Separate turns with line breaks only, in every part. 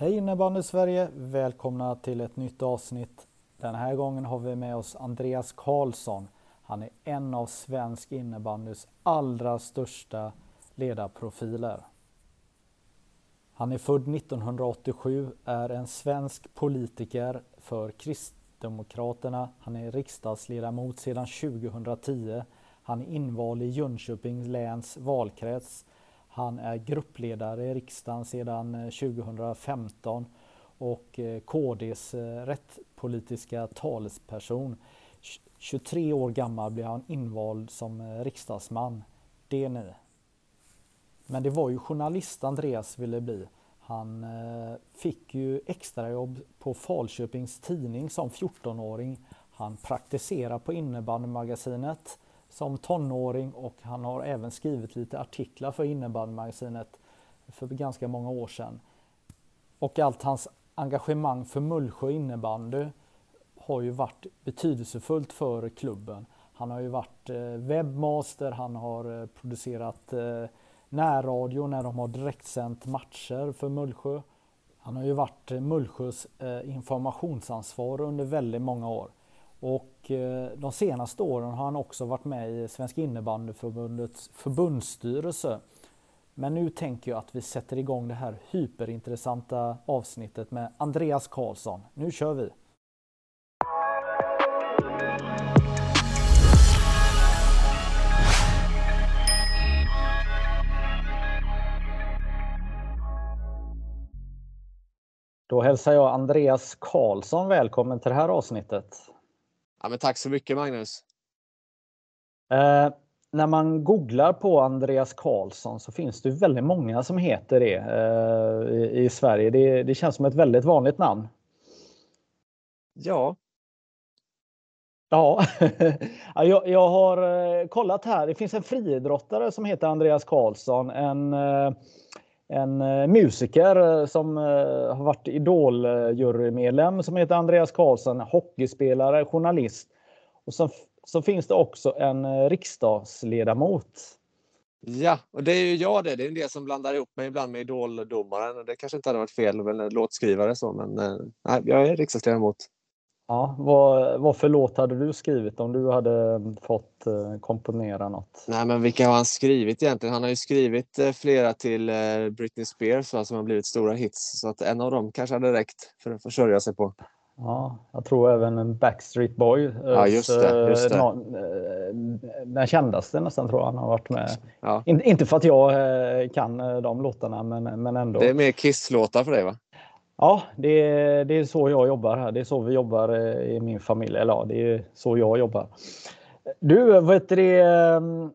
Hej innebandy Sverige! Välkomna till ett nytt avsnitt. Den här gången har vi med oss Andreas Karlsson. Han är en av svensk innebandys allra största ledarprofiler. Han är född 1987, är en svensk politiker för Kristdemokraterna. Han är riksdagsledamot sedan 2010. Han är invald i Jönköpings läns valkrets. Han är gruppledare i riksdagen sedan eh, 2015 och eh, KDs eh, rättspolitiska talesperson. 23 år gammal blev han invald som riksdagsman. Det är ni. Men det var ju journalist Andreas ville bli. Han fick ju extrajobb på Falköpings Tidning som 14-åring. Han praktiserade på innebandymagasinet som tonåring och han har även skrivit lite artiklar för innebandymagasinet för ganska många år sedan. Och allt hans engagemang för Mullsjö innebandy har ju varit betydelsefullt för klubben. Han har ju varit eh, webbmaster, han har eh, producerat eh, närradio när de har direktsänt matcher för Mullsjö. Han har ju varit Mullsjös informationsansvarig under väldigt många år. Och eh, de senaste åren har han också varit med i Svenska innebandyförbundets förbundsstyrelse. Men nu tänker jag att vi sätter igång det här hyperintressanta avsnittet med Andreas Karlsson. Nu kör vi! Då hälsar jag Andreas Karlsson välkommen till det här avsnittet.
Ja, men tack så mycket Magnus.
Eh, när man googlar på Andreas Karlsson så finns det väldigt många som heter det eh, i, i, Sverige. Det, det, känns som ett väldigt vanligt namn.
Ja.
Ja, jag, jag, har eh, kollat här. Det finns en friidrottare som heter Andreas Karlsson. En eh, en eh, musiker eh, som eh, har varit Idol-jurymedlem som heter Andreas Karlsson, hockeyspelare, journalist. Och så, så finns det också en riksdagsledamot.
Ja, och det är ju jag det. Det är en del som blandar ihop mig ibland med Idol-domaren. Det kanske inte hade varit fel, med en låtskrivare så, men nej, jag är riksdagsledamot.
Ja, vad, vad för låt hade du skrivit om du hade fått eh, komponera något?
Nej, men vilka har han skrivit egentligen? Han har ju skrivit eh, flera till eh, Britney Spears va, som har blivit stora hits. Så att en av dem kanske hade räckt för att försörja sig på.
Ja, jag tror även en Backstreet Boy.
Ja, just det. Just det.
Någon, den kändaste nästan tror jag han har varit med. Ja. In, inte för att jag kan de låtarna, men, men ändå.
Det är mer Kiss-låtar för dig va?
Ja, det är, det är så jag jobbar här. Det är så vi jobbar eh, i min familj. Eller ja, det är så jag jobbar. Du, vad heter det? Ehm,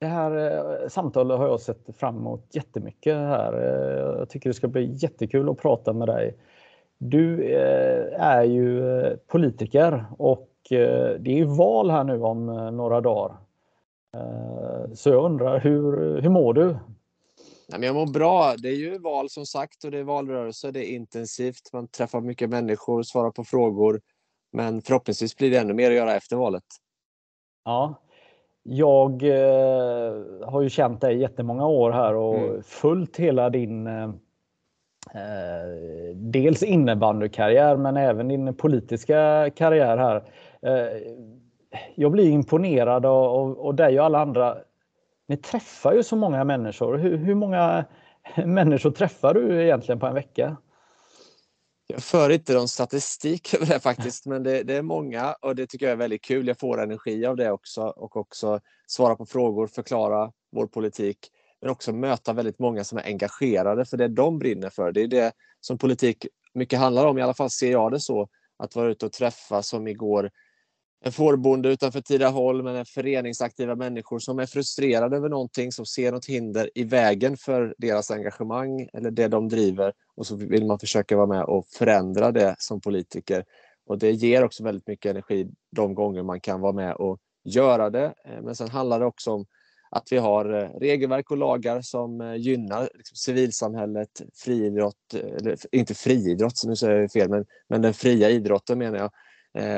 det här eh, samtalet har jag sett fram emot jättemycket här. Eh, jag tycker det ska bli jättekul att prata med dig. Du är ju politiker och det är ju val här nu om några dagar. Så jag undrar, hur, hur mår du?
Nej, men jag mår bra. Det är ju val som sagt och det är valrörelse. Det är intensivt. Man träffar mycket människor, svarar på frågor. Men förhoppningsvis blir det ännu mer att göra efter valet.
Ja, jag eh, har ju känt dig jättemånga år här och mm. följt hela din eh, eh dels innebandykarriär men även din politiska karriär här. Eh, jag blir imponerad av, av dig och alla andra ni träffar ju så många människor. Hur, hur många människor träffar du egentligen på en vecka?
Jag för inte någon statistik över det faktiskt, men det, det, är många och det tycker jag är väldigt kul. Jag får energi av det också och också svara på frågor, förklara vår politik, men också möta väldigt många som är engagerade för det de brinner för. Det är det som politik mycket handlar om, i alla fall ser jag det så, att vara ute och träffa som igår en fårbonde utanför Tidaholm eller föreningsaktiva människor som är frustrerade över någonting, som ser något hinder i vägen för deras engagemang eller det de driver och så vill man försöka vara med och förändra det som politiker. Och det ger också väldigt mycket energi de gånger man kan vara med och göra det. Eh, men sen handlar det också om att vi har eh, regelverk och lagar som eh, gynnar liksom civilsamhället, friidrott, eller inte friidrott, nu säger jag fel, men, men den fria idrotten menar jag.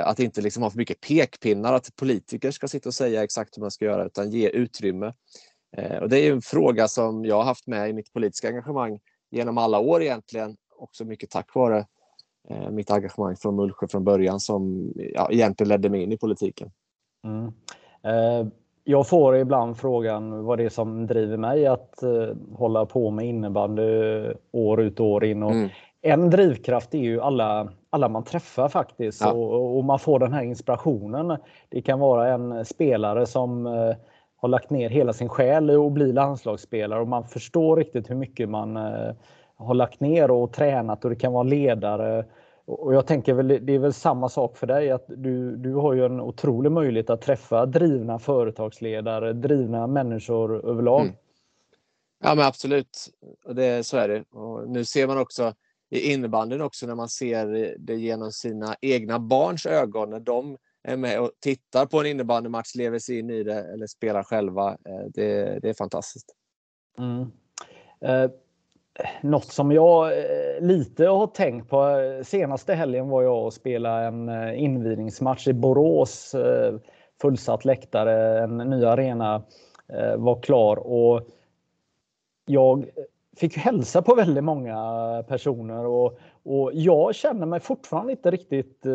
Att inte liksom ha för mycket pekpinnar, att politiker ska sitta och säga exakt hur man ska göra, utan ge utrymme. Och det är en fråga som jag har haft med i mitt politiska engagemang genom alla år egentligen, också mycket tack vare mitt engagemang från Mullsjö från början som ja, egentligen ledde mig in i politiken. Mm.
Eh, jag får ibland frågan vad det är som driver mig att eh, hålla på med innebandy år ut och år in. Och mm. En drivkraft är ju alla, alla man träffar faktiskt ja. och, och, man får den här inspirationen. Det kan vara en spelare som eh, har lagt ner hela sin själ i att bli landslagsspelare och man förstår riktigt hur mycket man har lagt ner och tränat och det kan vara ledare och jag tänker väl det är väl samma sak för dig att du, du har ju en otrolig möjlighet att träffa drivna företagsledare, drivna människor överlag. Mm.
Ja men absolut, och det, så är det. Och nu ser man också i innebandyn också när man ser det genom sina egna barns ögon när de är med och tittar på en innebandymatch, lever sig in i det eller spelar själva. Eh, det, det är fantastiskt. Mm.
Eh, något som jag eh, lite har tänkt på. Eh, senaste helgen var jag och spelade en invigningsmatch i Borås. Fullsatt läktare, en ny arena var klar och jag fick hälsa på väldigt många personer och, och jag känner mig fortfarande inte riktigt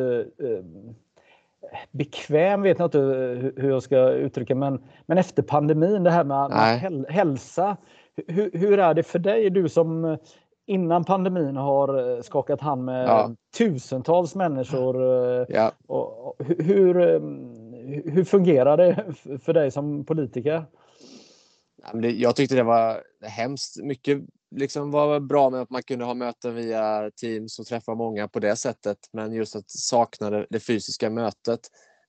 bekväm, vet jag inte hur jag ska uttrycka men, men efter pandemin, det här med att hälsa hur, hur är det för dig, du som eh, innan pandemin har eh, skakat hand med ja. tusentals människor. Eh, ja. Och, hur, hur fungerar det för dig som politiker?
Jag tyckte det var hemskt. Mycket liksom var bra med att man kunde ha möten via Teams och träffa många på det sättet. Men just att sakna det, det fysiska mötet.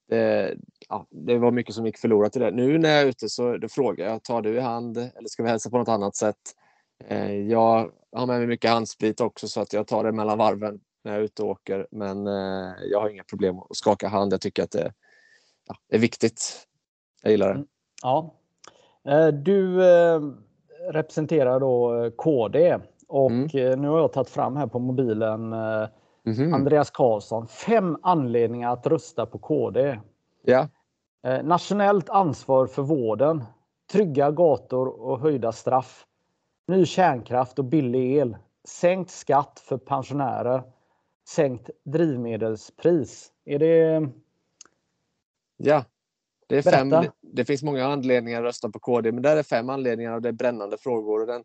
Det, ja, det var mycket som gick förlorat i det. Nu när jag är ute så då frågar jag, tar du i hand eller ska vi hälsa på något annat sätt? Eh, jag har med mig mycket handsprit också så att jag tar det mellan varven när jag är ute och åker. Men eh, jag har inga problem att skaka hand. Jag tycker att det, ja, är viktigt. Jag gillar det. Mm,
ja. Eh, du eh, representerar då KD och mm. nu har jag tagit fram här på mobilen Mm. Andreas Karlsson, fem anledningar att rösta på KD.
Ja.
Eh, nationellt ansvar för vården. Trygga gator och höjda straff. Ny kärnkraft och billig el. Sänkt skatt för pensionärer. Sänkt drivmedelspris. Är det...
Ja, det fem. Det finns många anledningar att rösta på KD, men där är fem anledningar och det är brännande frågor. den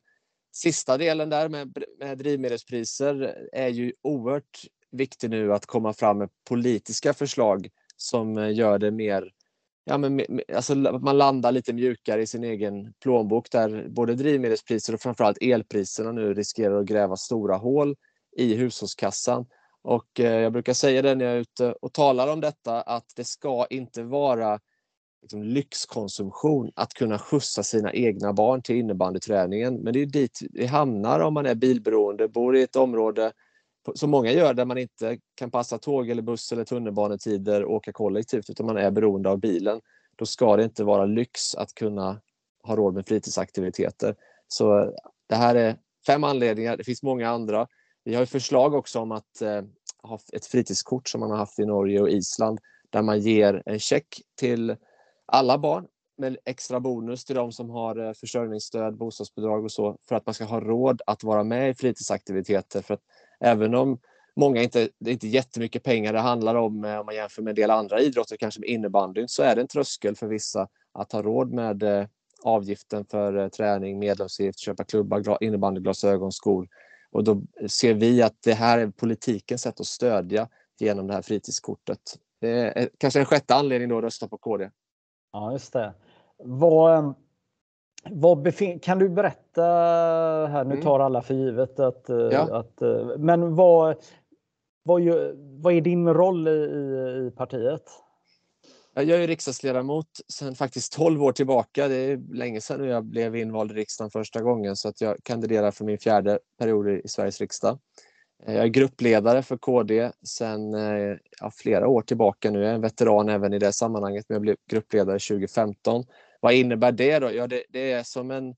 sista delen där med, med drivmedelspriser är ju oerhört viktig nu att komma fram med politiska förslag som gör det mer Ja, men, alltså, man landar lite mjukare i sin egen plånbok där både drivmedelspriser och framförallt elpriserna nu riskerar att gräva stora hål i hushållskassan. Och eh, jag brukar säga det när jag är ute och talar om detta att det ska inte vara liksom, lyxkonsumtion att kunna skjutsa sina egna barn till innebandyträningen. Men det är dit vi hamnar om man är bilberoende, bor i ett område som många gör där man inte kan passa tåg eller buss eller tunnelbanetider och åka kollektivt utan man är beroende av bilen. Då ska det inte vara lyx att kunna ha råd med fritidsaktiviteter. Så eh, det här är fem anledningar. Det finns många andra. Vi har förslag också om att eh, ha ett fritidskort som man har haft i Norge och Island där man ger en check till alla barn med extra bonus till de som har eh, försörjningsstöd, bostadsbidrag och så för att man ska ha råd att vara med i fritidsaktiviteter. För att även om många inte, det är inte jättemycket pengar det handlar om eh, om man jämför med en del andra idrotter, kanske med innebandyn, så är det en tröskel för vissa att ha råd med eh, avgiften för träning, medlemsavgift, köpa klubbar, innebandyglasögon, skor. Och då ser vi att det här är politikens sätt att stödja genom det här fritidskortet. Det är kanske en sjätte anledning då att rösta på KD.
Ja, just det. Vad, vad kan du berätta här, nu mm. tar alla för givet att, eh, ja. att eh, men vad, vad, vad är din roll i, i partiet?
Jag är riksdagsledamot sedan faktiskt 12 år tillbaka. Det är länge sedan jag blev invald i riksdagen första gången så att jag kandiderar för min fjärde period i Sveriges riksdag. Eh, jag är gruppledare för KD sedan eh, ja, flera år tillbaka nu. Jag är en veteran även i det sammanhanget, men jag blev gruppledare 2015. Vad innebär det då? Ja, det, det är som en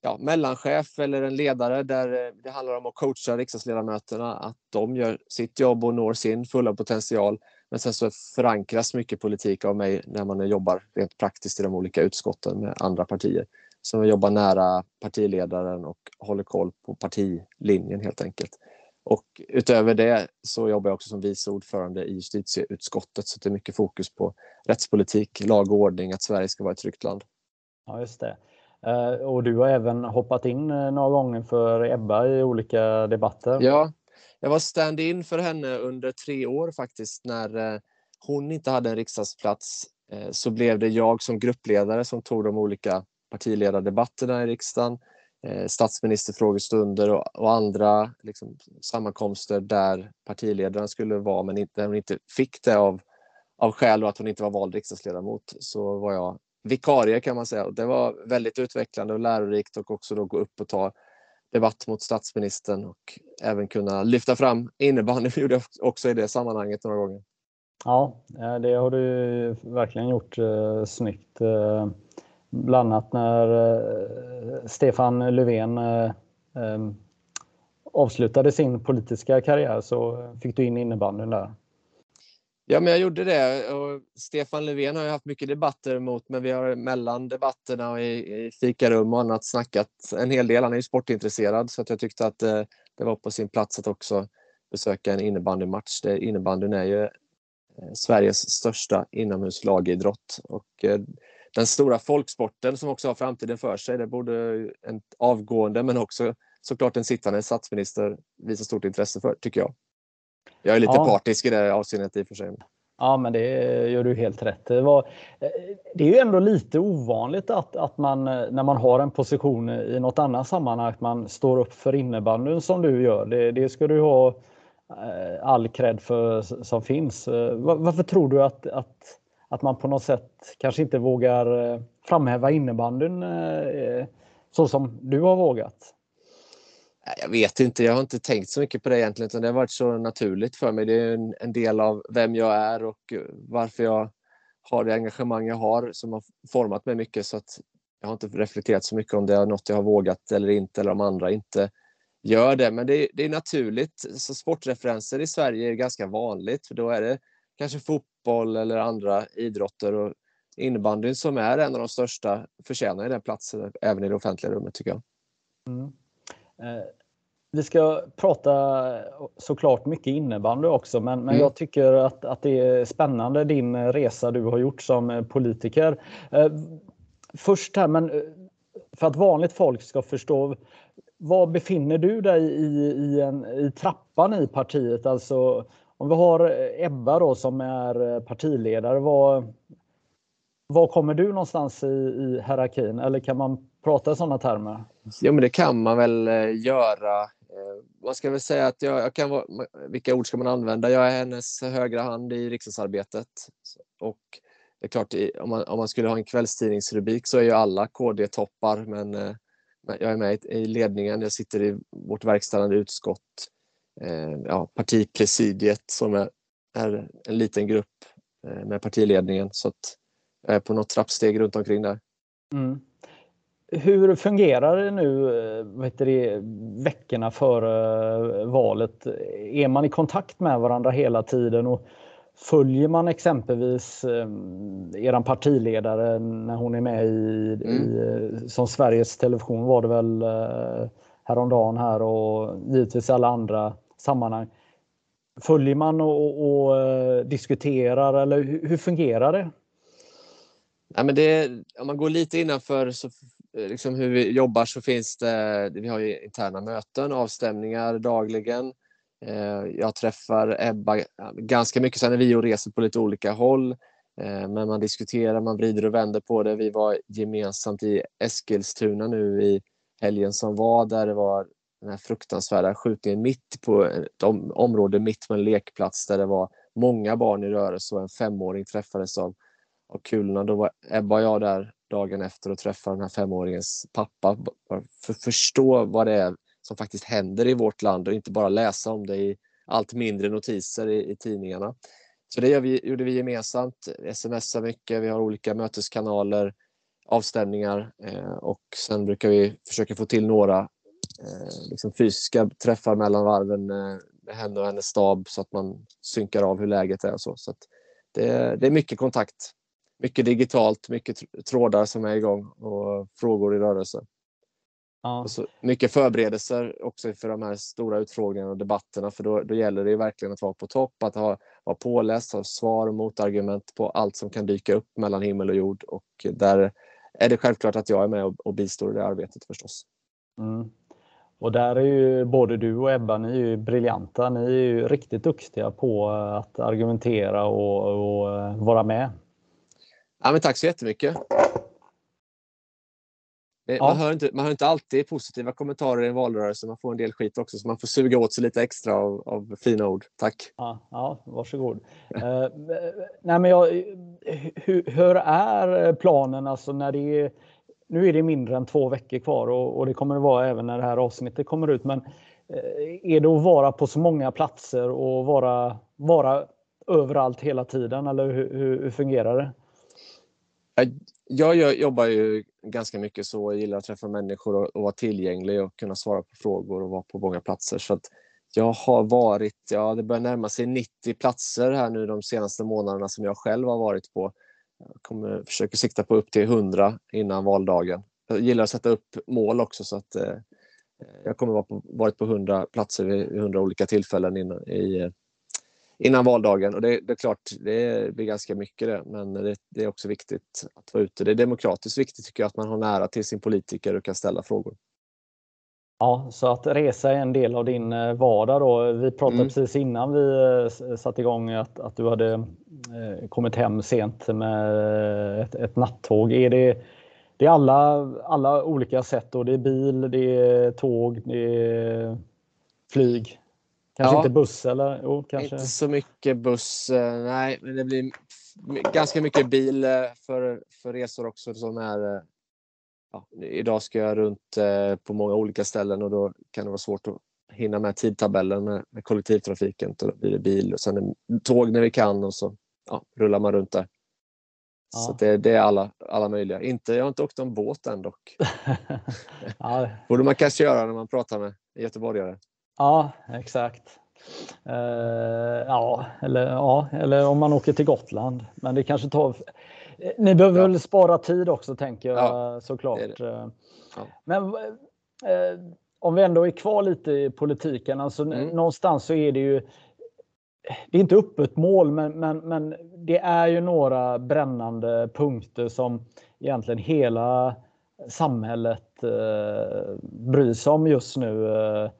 ja, mellanchef eller en ledare där eh, det handlar om att coacha riksdagsledamöterna att de gör sitt jobb och når sin fulla potential. Men sen så förankras mycket politik av mig när man jobbar rent praktiskt i de olika utskotten med andra partier. Så jag jobbar nära partiledaren och håller koll på partilinjen helt enkelt. Och utöver det så jobbar jag också som vice ordförande i justitieutskottet så det är mycket fokus på rättspolitik, lag och ordning, att Sverige ska vara ett tryggt land.
Ja, just det. Eh, och du har även hoppat in eh, några gånger för Ebba i olika debatter.
Ja, jag var stand-in för henne under tre år faktiskt. När eh, hon inte hade en riksdagsplats så blev det jag som gruppledare som tog de olika partiledardebatterna i riksdagen, Eh, statsministerfrågestunder och, och andra liksom, sammankomster där partiledaren skulle vara men inte, hon inte fick det av, av skäl och att hon inte var vald riksdagsledamot så var jag vikarie kan man säga. Det var väldigt utvecklande och lärorikt och också då gå upp och ta debatt mot statsministern och även kunna lyfta fram innebandy. gjorde jag också i det sammanhanget några gånger.
Ja, eh, det har du verkligen gjort eh, snyggt. Eh, Bland annat när eh, Stefan Löfven eh, eh, avslutade sin politiska karriär så fick du in innebandyn där.
Ja, men jag gjorde det. Och Stefan Löfven har jag haft mycket debatter mot, men vi har mellan debatterna och i, i fikarum och annat snackat en hel del. Han är ju sportintresserad så att jag tyckte att eh, det var på sin plats att också besöka en innebandymatch. Det, innebandyn är ju eh, Sveriges största inomhuslagidrott och eh, den stora folksporten som också har framtiden för sig. Det borde en avgående men också såklart en sittande statsminister visa stort intresse för, tycker jag. Jag är lite ja. partisk i det avseendet i och för sig.
Ja, men det gör du helt rätt det, var, det är ju ändå lite ovanligt att, att man när man har en position i något annat sammanhang att man står upp för innebandyn som du gör. Det, det ska du ha eh, all cred för som finns. Varför tror du att, att, att man på något sätt kanske inte vågar eh, framhäva innebandyn eh, eh, så som du har vågat?
Jag vet inte, jag har inte tänkt så mycket på det egentligen utan det har varit så naturligt för mig. Det är en, en del av vem jag är och varför jag har det engagemang jag har som har format mig mycket så att jag har inte reflekterat så mycket om det är något jag har vågat eller inte eller om andra inte gör det. Men det, det är naturligt. Så sportreferenser i Sverige är ganska vanligt för då är det kanske fotboll eller andra idrotter och innebandyn som är en av de största förtjänar den platsen även i det offentliga rummet tycker jag. Mm.
Eh, vi ska prata såklart mycket innebandy också, men, men mm. jag tycker att, att det är spännande din resa du har gjort som politiker. Eh, först här, men eh, för att vanligt folk ska förstå, var befinner du dig i, i, en, i trappan i partiet? Alltså, om vi har eh, Ebba då som är eh, partiledare, var, var kommer du någonstans i, i hierarkin? Eller kan man prata i sådana termer?
Jo, men det kan man väl eh, göra. Man ska väl säga att jag, jag kan vara, vilka ord ska man använda? Jag är hennes högra hand i riksdagsarbetet. Och det är klart, om man, om man skulle ha en kvällstidningsrubrik så är ju alla KD-toppar, men, men jag är med i ledningen. Jag sitter i vårt verkställande utskott, ja, partipresidiet som är, är en liten grupp med partiledningen. Så att jag är på något trappsteg runt omkring där. Mm.
Hur fungerar det nu eh, vad det, veckorna före valet? Är man i kontakt med varandra hela tiden och följer man exempelvis eh, er partiledare när hon är med i, mm. i, som Sveriges Television var det väl eh, häromdagen här och givetvis alla andra sammanhang. Följer man och, och, och eh, diskuterar eller hur, hur fungerar det?
Nej, men det, om man går lite innanför så eh, liksom hur vi jobbar så finns det, vi har ju interna möten, avstämningar dagligen. Eh, jag träffar Ebba ganska mycket sen är vi och reser på lite olika håll. Men man diskuterar, man vrider och vänder på det. Vi var gemensamt i Eskilstuna nu i helgen som var där det var den här fruktansvärda skjutningen mitt på eh, ett område mitt på en lekplats där det var många barn i rörelse och en femåring träffades av av kulorna. Då var Ebba och jag där dagen efter och träffade den här femåringens pappa för att förstå vad det är som faktiskt händer i vårt land och inte bara läsa om det i allt mindre notiser i, i tidningarna. Så det gör vi, gjorde vi gemensamt, smsar mycket, vi har olika möteskanaler, avstämningar eh, och sen brukar vi försöka få till några liksom fysiska träffar mellan varven eh, med henne och hennes stab så att man synkar av hur läget är och så. så det, det är mycket kontakt. Mycket digitalt, mycket trådar som är igång och frågor i rörelse. Ja. Och så mycket förberedelser också för de här stora utfrågningarna och debatterna för då, då gäller det verkligen att vara på topp, att ha, vara påläst, ha svar och motargument på allt som kan dyka upp mellan himmel och jord och där är det självklart att jag är med och, och bistår i det arbetet förstås.
Mm. Och där är ju både du och Ebba, ni är ju briljanta. Ni är ju riktigt duktiga på att argumentera och, och eh, vara med.
Ja, men tack så jättemycket. Ja. Man, hör inte, man hör inte alltid positiva kommentarer i en valrörelse. Man får en del skit också, så man får suga åt sig lite extra av, av fina ord. Tack!
Ja, ja varsågod. uh, nej, men jag, hur, hur, är planen alltså när det är, nu är det mindre än två veckor kvar och, och det kommer det vara även när det här avsnittet kommer ut. Men eh, är det att vara på så många platser och vara, vara överallt hela tiden eller hur, hur, hur fungerar det?
Jag jobbar ju ganska mycket så. Jag gillar att träffa människor och, och vara tillgänglig och kunna svara på frågor och vara på många platser. Så att jag har varit, ja det börjar närma sig 90 platser här nu de senaste månaderna som jag själv har varit på. Jag kommer försöka sikta på upp till 100 innan valdagen. Jag gillar att sätta upp mål också så att eh, jag kommer vara på, varit på 100 platser vid 100 olika tillfällen innan, i, eh, innan valdagen. Och det, det, är klart, det blir ganska mycket det, men det, det, är också viktigt att vara ute. Det är demokratiskt viktigt tycker jag att man har nära till sin politiker och kan ställa frågor.
Ja, så att resa är en del av din eh, vardag då. Vi pratade mm. precis innan vi eh, satte igång att, att du hade eh, kommit hem sent med ett, ett nattåg. Är det, det är alla, alla olika sätt och det är bil, det är tåg, det är flyg? Kanske ja, inte buss eller? Jo, kanske.
Inte så mycket buss. Nej, men det blir ganska mycket bil för, för resor också som är Ja, idag ska jag runt på många olika ställen och då kan det vara svårt att hinna med tidtabellen med, med kollektivtrafiken. Då blir det bil och sen tåg när vi kan och så ja, rullar man runt där. Ja. Så det, det, är alla, alla möjliga. Inte, jag har inte åkt en båt än dock. ja. borde man kanske göra när man pratar med göteborgare.
Ja, exakt. Uh, ja, eller, ja, eller om man åker till Gotland. Men det kanske tar... Ni behöver ja. väl spara tid också tänker jag ja, såklart. Det det. Ja. Men uh, om vi ändå är kvar lite i politiken, alltså mm. någonstans så är det ju det är inte öppet mål, men, men, men det är ju några brännande punkter som egentligen hela samhället eh, bryr sig om just nu. Eh,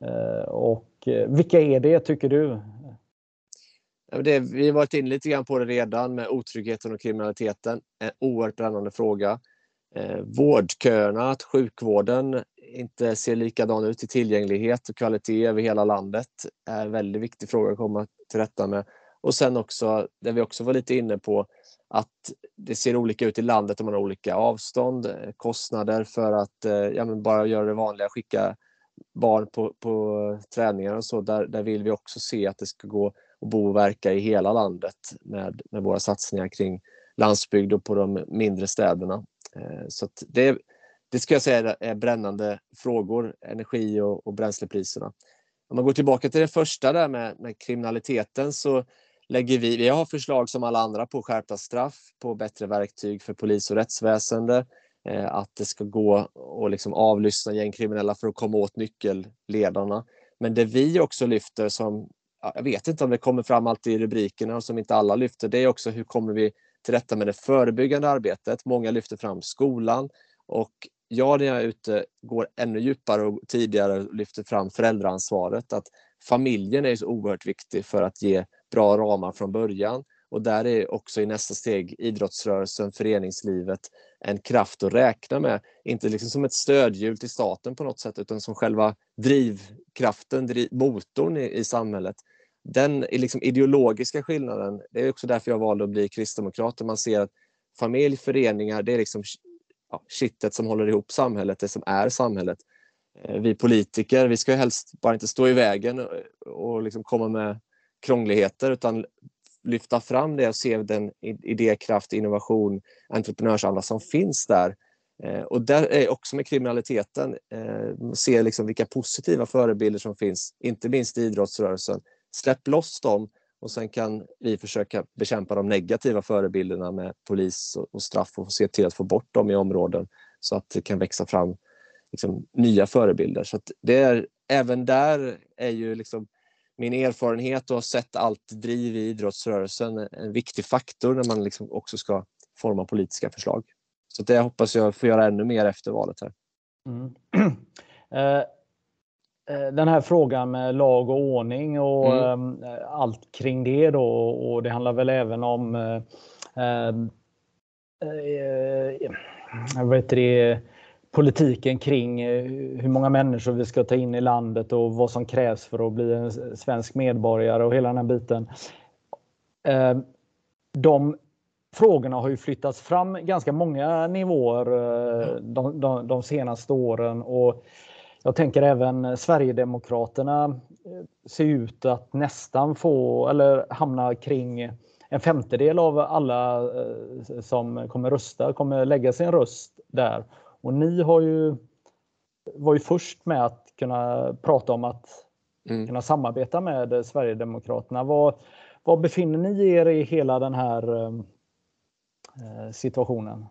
Eh, och eh, vilka är det tycker du?
Det, vi har varit inne lite grann på det redan med otryggheten och kriminaliteten. En oerhört brännande fråga. Eh, vårdköerna, att sjukvården inte ser likadan ut i tillgänglighet och kvalitet över hela landet är en väldigt viktig fråga att komma till rätta med. Och sen också, det vi också var lite inne på, att det ser olika ut i landet om man har olika avstånd, eh, kostnader för att eh, ja, bara göra det vanliga, skicka barn på, på träningar och så, där, där vill vi också se att det ska gå och bo och verka i hela landet med, med våra satsningar kring landsbygd och på de mindre städerna. Eh, så det, det ska jag säga är brännande frågor, energi och, och bränslepriserna. Om man går tillbaka till det första där med, med kriminaliteten så lägger vi, vi har förslag som alla andra på skärpta straff, på bättre verktyg för polis och rättsväsende, eh, att det ska gå att liksom avlyssna gängkriminella för att komma åt nyckelledarna. Men det vi också lyfter som, jag vet inte om det kommer fram alltid i rubrikerna och som inte alla lyfter, det är också hur kommer vi till rätta med det förebyggande arbetet. Många lyfter fram skolan och jag när jag är ute går ännu djupare och tidigare lyfter fram föräldraansvaret. Att familjen är så oerhört viktig för att ge bra ramar från början. Och där är också i nästa steg idrottsrörelsen, föreningslivet, en kraft att räkna med. Inte liksom som ett stödhjul till staten på något sätt utan som själva drivkraften, driv, motorn i, i samhället. den liksom ideologiska skillnaden, det är också därför jag valde att bli kristdemokrat. Man ser att familj, föreningar, det är liksom ja, kittet som håller ihop samhället, det som är samhället. Eh, vi politiker, vi ska helst bara inte stå i vägen och, och liksom komma med krångligheter utan lyfta fram det och se den idékraft, innovation, entreprenörsanda som finns där. Eh, och där är också med kriminaliteten, eh, se liksom vilka positiva förebilder som finns, inte minst i idrottsrörelsen. Släpp loss dem och sen kan vi försöka bekämpa de negativa förebilderna med polis och straff och se till att få bort dem i områden så att det kan växa fram liksom, nya förebilder. Så det är, även där är ju liksom min erfarenhet och har sett allt driv i idrottsrörelsen en viktig faktor när man liksom också ska forma politiska förslag. Så det hoppas jag få göra ännu mer efter valet här. Mm.
Eh, eh, den här frågan med lag och ordning och mm. eh, allt kring det då och det handlar väl även om eh, eh, eh vad heter det, politiken kring eh, hur många människor vi ska ta in i landet och vad som krävs för att bli en svensk medborgare och hela den här biten. Eh, de frågorna har ju flyttats fram ganska många nivåer eh, de, de, de senaste åren och jag tänker även Sverigedemokraterna ser ut att nästan få eller hamna kring en femtedel av alla som kommer rösta kommer lägga sin röst där. Och ni har ju, var ju först med att kunna prata om att mm. kunna samarbeta med Sverigedemokraterna. Var, var befinner ni er i hela den här eh, situationen?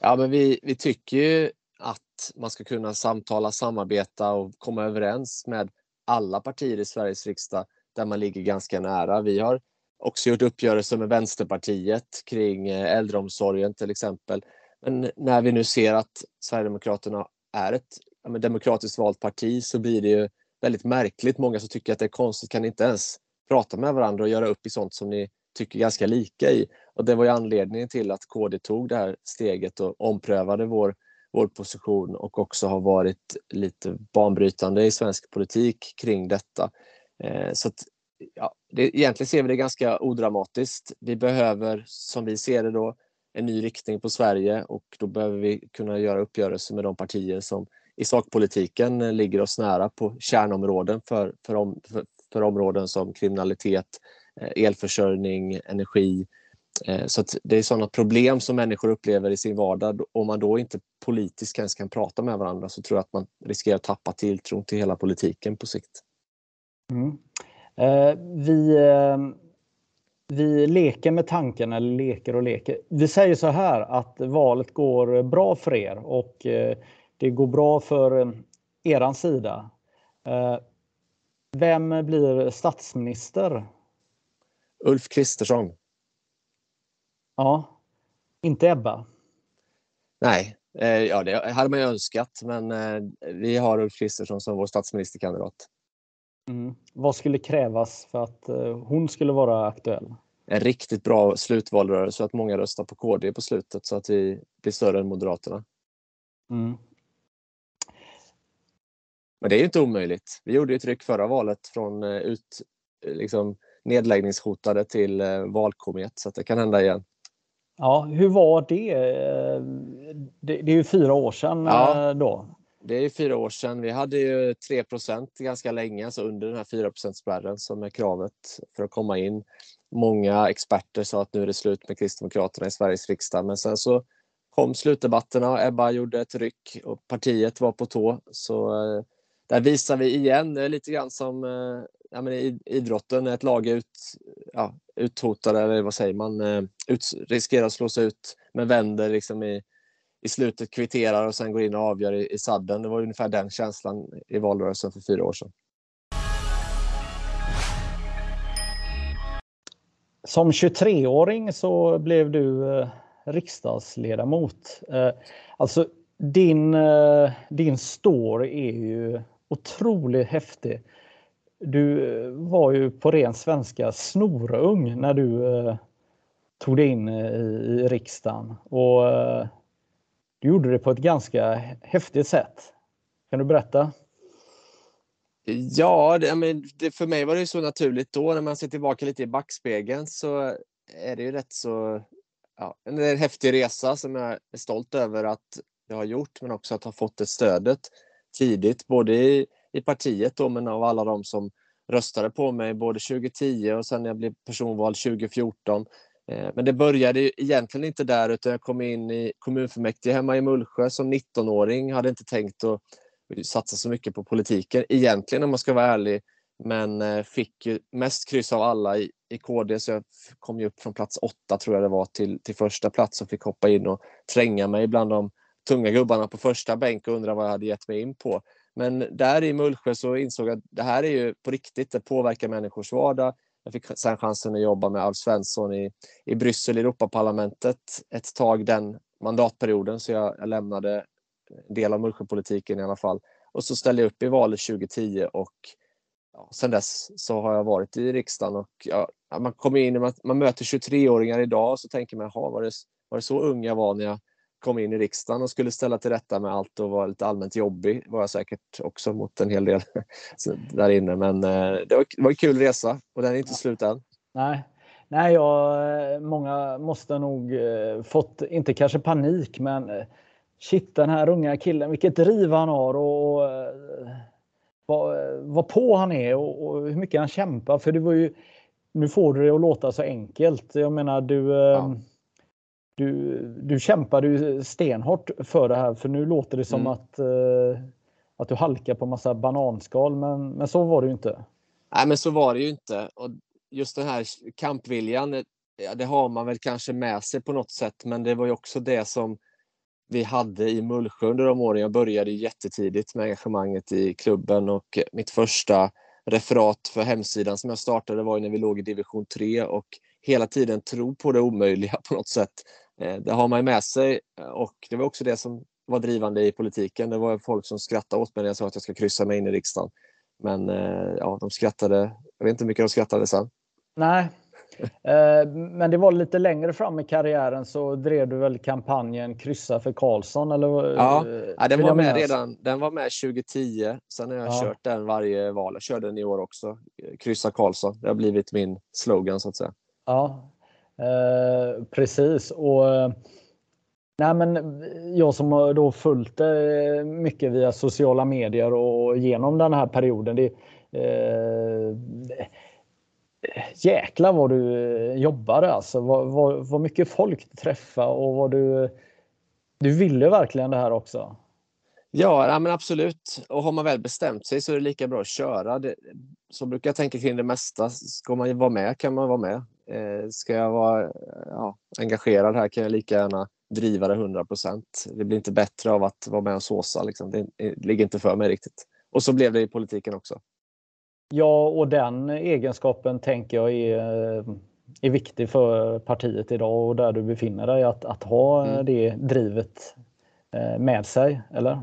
Ja, men vi, vi tycker ju att man ska kunna samtala, samarbeta och komma överens med alla partier i Sveriges riksdag där man ligger ganska nära. Vi har också gjort uppgörelser med Vänsterpartiet kring eh, äldreomsorgen till exempel. Men när vi nu ser att Sverigedemokraterna är ett ja, demokratiskt valt parti så blir det ju väldigt märkligt. Många som tycker att det är konstigt kan inte ens prata med varandra och göra upp i sånt som ni tycker ganska lika i. Och det var ju anledningen till att KD tog det här steget och omprövade vår, vår position och också har varit lite banbrytande i svensk politik kring detta. Eh, så att, ja, det, egentligen ser vi det ganska odramatiskt. Vi behöver, som vi ser det då, en ny riktning på Sverige och då behöver vi kunna göra uppgörelser med de partier som i sakpolitiken ligger oss nära på kärnområden för, för, om, för, för områden som kriminalitet, eh, elförsörjning, energi. Eh, så det är sådana problem som människor upplever i sin vardag. Om man då inte politiskt ens kan prata med varandra så tror jag att man riskerar att tappa tilltron till hela politiken på sikt.
Mm. Eh, vi eh, vi leker med tanken, eller leker och leker. Vi säger så här att valet går bra för er och eh, det går bra för eh, eran sida. Eh, vem blir statsminister?
Ulf Kristersson.
Ja, inte Ebba?
Nej, ja, det hade man ju önskat, men vi har Ulf Kristersson som vår statsministerkandidat.
Mm. Vad skulle krävas för att hon skulle vara aktuell?
En riktigt bra slutvalrörelse så att många röstar på KD på slutet så att vi blir större än Moderaterna. Mm. Men det är ju inte omöjligt. Vi gjorde ju ett ryck förra valet från eh, ut, eh, liksom, nedläggningshotade till eh, valkomet så att det kan hända igen.
Ja, hur var det? Det, det är ju fyra år sedan ja, då.
Det är fyra år sedan. Vi hade ju 3% ganska länge, alltså under den här 4% spärren som är kravet för att komma in många experter sa att nu är det slut med Kristdemokraterna i Sveriges riksdag. Men sen så kom slutdebatterna och Ebba gjorde ett ryck och partiet var på tå. Så eh, där visar vi igen, det är lite grann som eh, ja, men i idrotten, ett lag är ut, ja, uthotade, eller vad säger man, eh, ut, riskerar att slås ut men vänder liksom i, i slutet, kvitterar och sen går in och avgör i, i sadden. Det var ungefär den känslan i valrörelsen för fyra år sedan.
Som 23-åring så blev du eh, riksdagsledamot. Eh, alltså din, eh, din story är ju otroligt häftig. Du eh, var ju på ren svenska snorung när du eh, tog dig in eh, i riksdagen och du gjorde det på ett ganska häftigt sätt. Kan du berätta?
Ja, det, men det, för mig var det så naturligt då när man ser tillbaka lite i backspegeln så är det ju rätt så ja, en, en häftig resa som jag är stolt över att jag har gjort men också att ha fått det stödet tidigt både i, i partiet då, men av alla de som röstade på mig både 2010 och sen när jag blev personvald 2014. Eh, men det började egentligen inte där utan jag kom in i kommunfullmäktige hemma i Mullsjö som 19-åring. Hade inte tänkt att satsa så mycket på politiken egentligen om man ska vara ärlig. Men eh, fick ju mest kryss av alla i, i KD så jag kom ju upp från plats åtta tror jag det var till, till första plats och fick hoppa in och tränga mig bland de tunga gubbarna på första bänk och undra vad jag hade gett mig in på. Men där i Mullsjö så insåg jag att det här är ju på riktigt, det påverkar människors vardag. Jag fick sen chansen att jobba med Alf Svensson i, i Bryssel, i Europaparlamentet ett tag den mandatperioden så jag, jag lämnade del av Mullsjöpolitiken i alla fall. Och så ställde jag upp i valet 2010 och ja, sen dess så har jag varit i riksdagen och ja, man kommer in, man, man möter 23-åringar idag och så tänker man, var det, var det så ung jag var när jag kom in i riksdagen och skulle ställa till rätta med allt och var lite allmänt jobbig var jag säkert också mot en hel del där inne. Men eh, det var, det var en kul resa och den är inte slut än.
Nej, Nej jag, eh, många måste nog eh, fått, inte kanske panik, men eh, shit den här unga killen, vilket driv han har och, och vad, vad på han är och, och, hur mycket han kämpar. För det var ju, nu får du det att låta så enkelt. Jag menar du ja du, du kämpade ju stenhårt för det här för nu låter det som mm. att, eh, att du halkar på massa bananskal men, men så var det ju inte.
Nej men så var det ju inte. Och just den här kampviljan, ja, det har man väl kanske med sig på något sätt men det var ju också det som vi hade i Mullsjö under de åren. Jag började jättetidigt med engagemanget i klubben och eh, mitt första referat för hemsidan som jag startade var när vi låg i division 3 och hela tiden tro på det omöjliga på något sätt. Eh, det har man med sig eh, och det var också det som var drivande i politiken. Det var folk som skrattade åt mig när jag sa att jag ska kryssa mig in i riksdagen. Men ja, de skrattade. Jag vet inte hur mycket de skrattade sen.
Nej, men det var lite längre fram i karriären så drev du väl kampanjen Kryssa för Karlsson? Eller?
Ja, ja den var med redan. Den var med 2010. Sen har jag ja. kört den varje val. Jag körde den i år också. Kryssa Karlsson. Det har blivit min slogan så att säga.
Ja, Eh, precis. Och, nej men jag som har då följt det mycket via sociala medier och genom den här perioden. Det, eh, jäklar vad du eh, jobbade alltså. Vad, vad, vad mycket folk du träffade och vad du... Du ville verkligen det här också.
Ja, ja men absolut. Och har man väl bestämt sig så är det lika bra att köra. Det, så brukar jag tänka kring det mesta. Ska man vara med kan man vara med. Eh, ska jag vara ja, engagerad här kan jag lika gärna driva det 100 procent. Det blir inte bättre av att vara med och såsa. Liksom. Det, det ligger inte för mig riktigt. Och så blev det i politiken också.
Ja, och den egenskapen tänker jag är, är viktig för partiet idag och där du befinner dig. Att, att ha mm. det drivet eh, med sig, eller?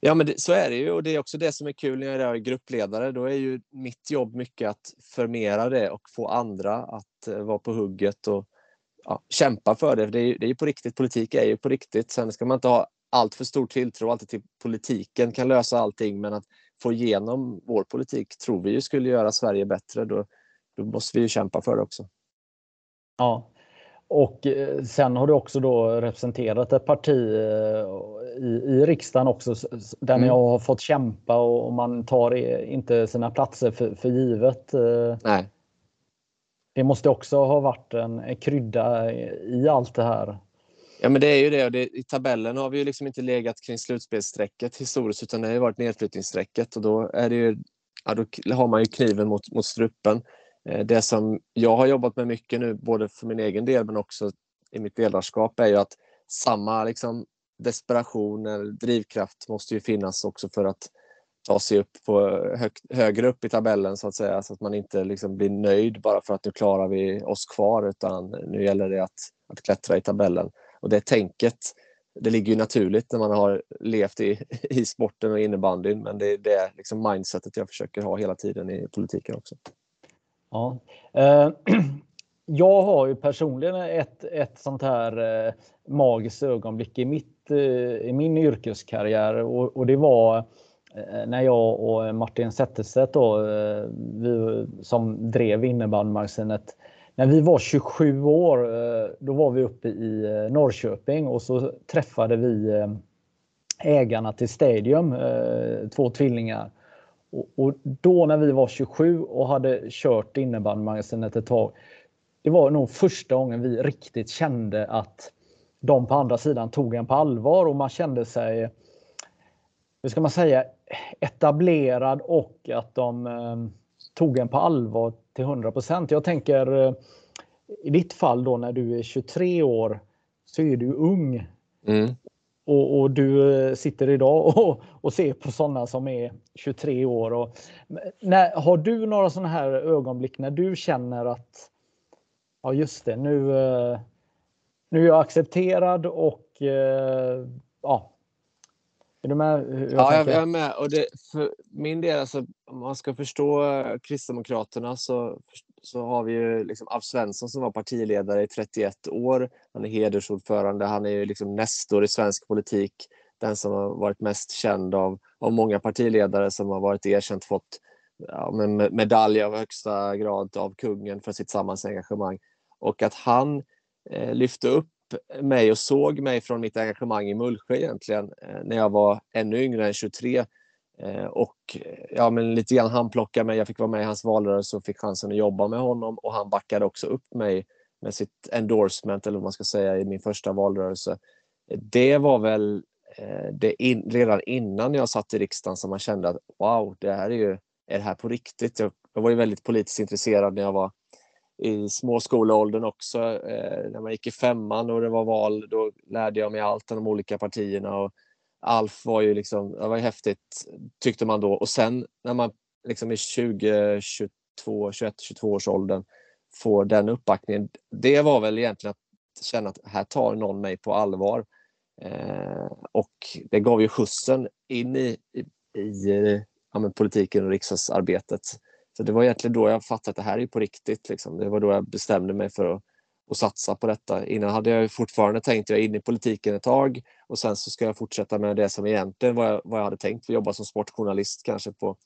Ja, men det, så är det ju och det är också det som är kul när jag är gruppledare. Då är ju mitt jobb mycket att förmera det och få andra att vara på hugget och ja, kämpa för det. Det är, det är ju på riktigt. Politik är ju på riktigt. Sen ska man inte ha allt för stor tilltro alltid till politiken kan lösa allting, men att få igenom vår politik tror vi ju skulle göra Sverige bättre. Då, då måste vi ju kämpa för det också.
Ja, och eh, sen har du också då representerat ett parti eh, i, i riksdagen också där mm. ni har fått kämpa och man tar inte sina platser för, för givet. Eh.
Nej.
Det måste också ha varit en krydda i allt det här.
Ja, men det är ju det. Och det, I tabellen har vi ju liksom inte legat kring slutspelsstrecket historiskt, utan det har ju varit nedflyttningsstrecket och då är det ju, ja, då har man ju kniven mot, mot strupen. Eh, det som jag har jobbat med mycket nu, både för min egen del men också i mitt ledarskap, är ju att samma liksom, desperation eller drivkraft måste ju finnas också för att ta sig upp på hög, högre upp i tabellen så att säga, så att man inte liksom blir nöjd bara för att nu klarar vi oss kvar, utan nu gäller det att, att klättra i tabellen. Och det tänket, det ligger ju naturligt när man har levt i, i sporten och innebandyn, men det är det liksom mindsetet jag försöker ha hela tiden i politiken också.
Ja. Eh, jag har ju personligen ett, ett sånt här eh, magiskt ögonblick i, mitt, eh, i min yrkeskarriär och, och det var eh, när jag och Martin Zetterstedt då, eh, vi som drev innebandymagasinet, när vi var 27 år, eh, då var vi uppe i eh, Norrköping och så träffade vi eh, ägarna till Stadium, två tvillingar. Och då när vi var 27 och hade kört innebandymagasinet ett tag, det var nog första gången vi riktigt kände att de på andra sidan tog en på allvar och man kände sig, hur ska man säga, etablerad och att de tog en på allvar till 100 Jag tänker eh, i ditt fall då när du är 23 år så är du ung. Mm. Och, och, du eh, sitter idag och, och ser på sådana som är 23 år. Och, när, har du några sådana här ögonblick när du känner att ja just det, nu, eh, nu är jag accepterad och ja. Är du med?
Jag ja, jag, jag, är med. Och det, för min del, alltså, om man ska förstå Kristdemokraterna så, så har vi ju liksom Alf Svensson som var partiledare i 31 år. Han är hedersordförande. Han är ju liksom nästor i svensk politik. Den som har varit mest känd av, av många partiledare som har varit erkänt fått ja, medalj av högsta grad av kungen för sitt samhällsengagemang. Och att han eh, lyfte upp mig och såg mig från mitt engagemang i Mullsjö egentligen eh, när jag var ännu yngre än 23. Eh, och ja, men lite grann han plockade mig. Jag fick vara med i hans valrörelse och fick chansen att jobba med honom och han backade också upp mig med sitt endorsement eller vad man ska säga i min första valrörelse. Det var väl eh, det in, redan innan jag satt i riksdagen som man kände att wow, det här är ju är det här på riktigt. Jag, jag var ju väldigt politiskt intresserad när jag var i småskoleåldern också. Eh, när man gick i femman och det var val, då lärde jag mig allt om de olika partierna. Och Alf var ju liksom, det var häftigt tyckte man då. Och sen när man liksom i 20, 22, 21, 22 års åldern får den uppbackningen. Det var väl egentligen att känna att här tar någon mig på allvar. Eh, och det gav ju skjutsen in i, i, i ja, politiken och riksdagsarbetet. Så det var egentligen då jag fattade att det här är på riktigt. Liksom. Det var då jag bestämde mig för att, att satsa på detta. Innan hade jag fortfarande tänkt, jag är inne i politiken ett tag och sen så ska jag fortsätta med det som egentligen var jag, vad jag hade tänkt, jobba som sportjournalist kanske på,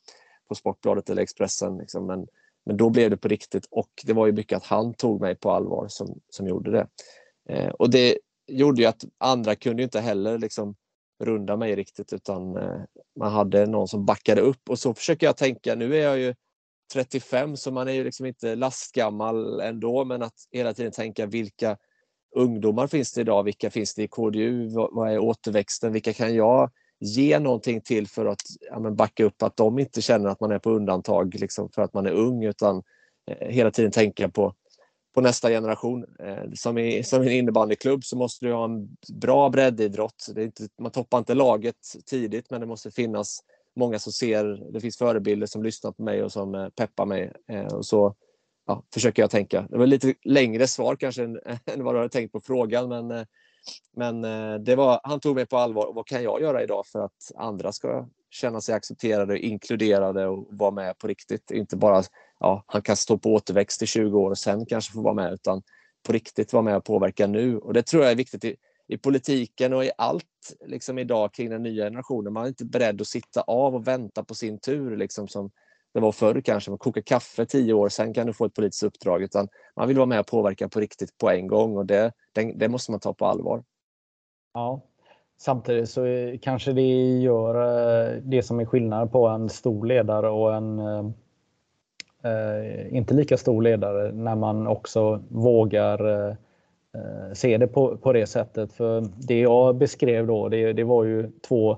på Sportbladet eller Expressen. Liksom. Men, men då blev det på riktigt och det var ju mycket att han tog mig på allvar som, som gjorde det. Eh, och det gjorde ju att andra kunde inte heller liksom runda mig riktigt utan eh, man hade någon som backade upp och så försöker jag tänka, nu är jag ju 35 så man är ju liksom inte lastgammal ändå men att hela tiden tänka vilka ungdomar finns det idag? Vilka finns det i KDU? Vad är återväxten? Vilka kan jag ge någonting till för att ja, backa upp att de inte känner att man är på undantag liksom, för att man är ung utan eh, hela tiden tänka på, på nästa generation. Eh, som, i, som i en innebandyklubb så måste du ha en bra breddidrott. Det är inte, man toppar inte laget tidigt men det måste finnas många som ser, det finns förebilder som lyssnar på mig och som eh, peppar mig. Eh, och så ja, försöker jag tänka. Det var lite längre svar kanske än, än vad du hade tänkt på frågan, men, eh, men det var, han tog mig på allvar. Vad kan jag göra idag för att andra ska känna sig accepterade, inkluderade och vara med på riktigt? Inte bara ja, han kan stå på återväxt i 20 år och sen kanske få vara med, utan på riktigt vara med och påverka nu. Och det tror jag är viktigt i, politiken och i allt liksom idag kring den nya generationen. Man är inte beredd att sitta av och vänta på sin tur liksom som det var förr kanske. Man kokar kaffe tio år, sen kan du få ett politiskt uppdrag. Utan man vill vara med och påverka på riktigt på en gång och det, det, det måste man ta på allvar.
Ja, Samtidigt så eh, kanske det gör eh, det som är skillnad på en stor ledare och en eh, eh inte lika stor ledare när man också vågar Eh, se det på, på det sättet. För det jag beskrev då, det, det var ju två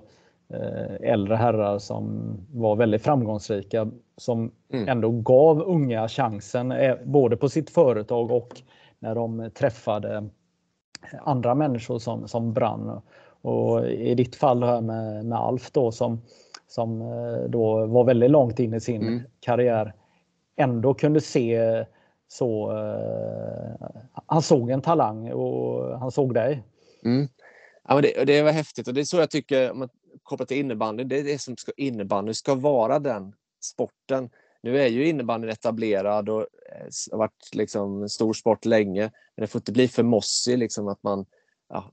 eh, äldre herrar som var väldigt framgångsrika som mm. ändå gav unga chansen eh, både på sitt företag och när de träffade andra människor som, som brann. Och I ditt fall här med, med Alf då som, som då var väldigt långt in i sin mm. karriär ändå kunde se så eh, han såg en talang och han såg dig.
Mm. Ja, men det, det var häftigt och det är så jag tycker, om man kopplar till innebandy, det är det som ska, innebandy ska vara den sporten. Nu är ju innebandyn etablerad och eh, har varit liksom stor sport länge, men det får inte bli för mossig liksom att man ja,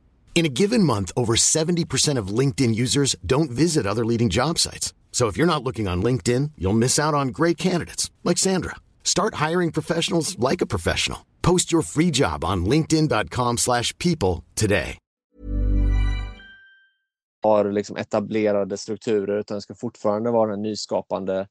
In a given month, over 70% of LinkedIn users don't visit other leading job sites. So if you're not looking on LinkedIn, you'll miss out on great candidates like Sandra. Start hiring professionals like a professional. Post your free job on linkedin.com/people today.
Har liksom etablerade strukturer utan ska fortfarande vara den nyskapande.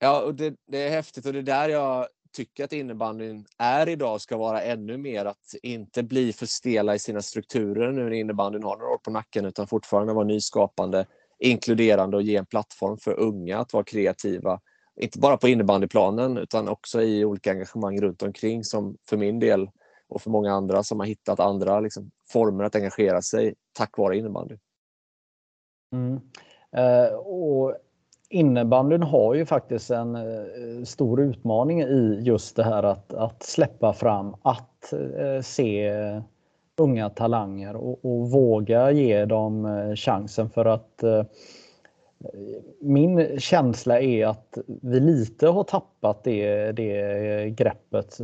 Ja, och det, det är häftigt och det är där jag tycker att innebandyn är idag ska vara ännu mer att inte bli för stela i sina strukturer nu när innebandyn har några år på nacken utan fortfarande vara nyskapande, inkluderande och ge en plattform för unga att vara kreativa. Inte bara på innebandyplanen utan också i olika engagemang runt omkring som för min del och för många andra som har hittat andra liksom, former att engagera sig tack vare innebandy.
Mm. Uh, och innebandyn har ju faktiskt en eh, stor utmaning i just det här att, att släppa fram, att eh, se eh, unga talanger och, och våga ge dem chansen för att min känsla är att vi lite har tappat det, det greppet.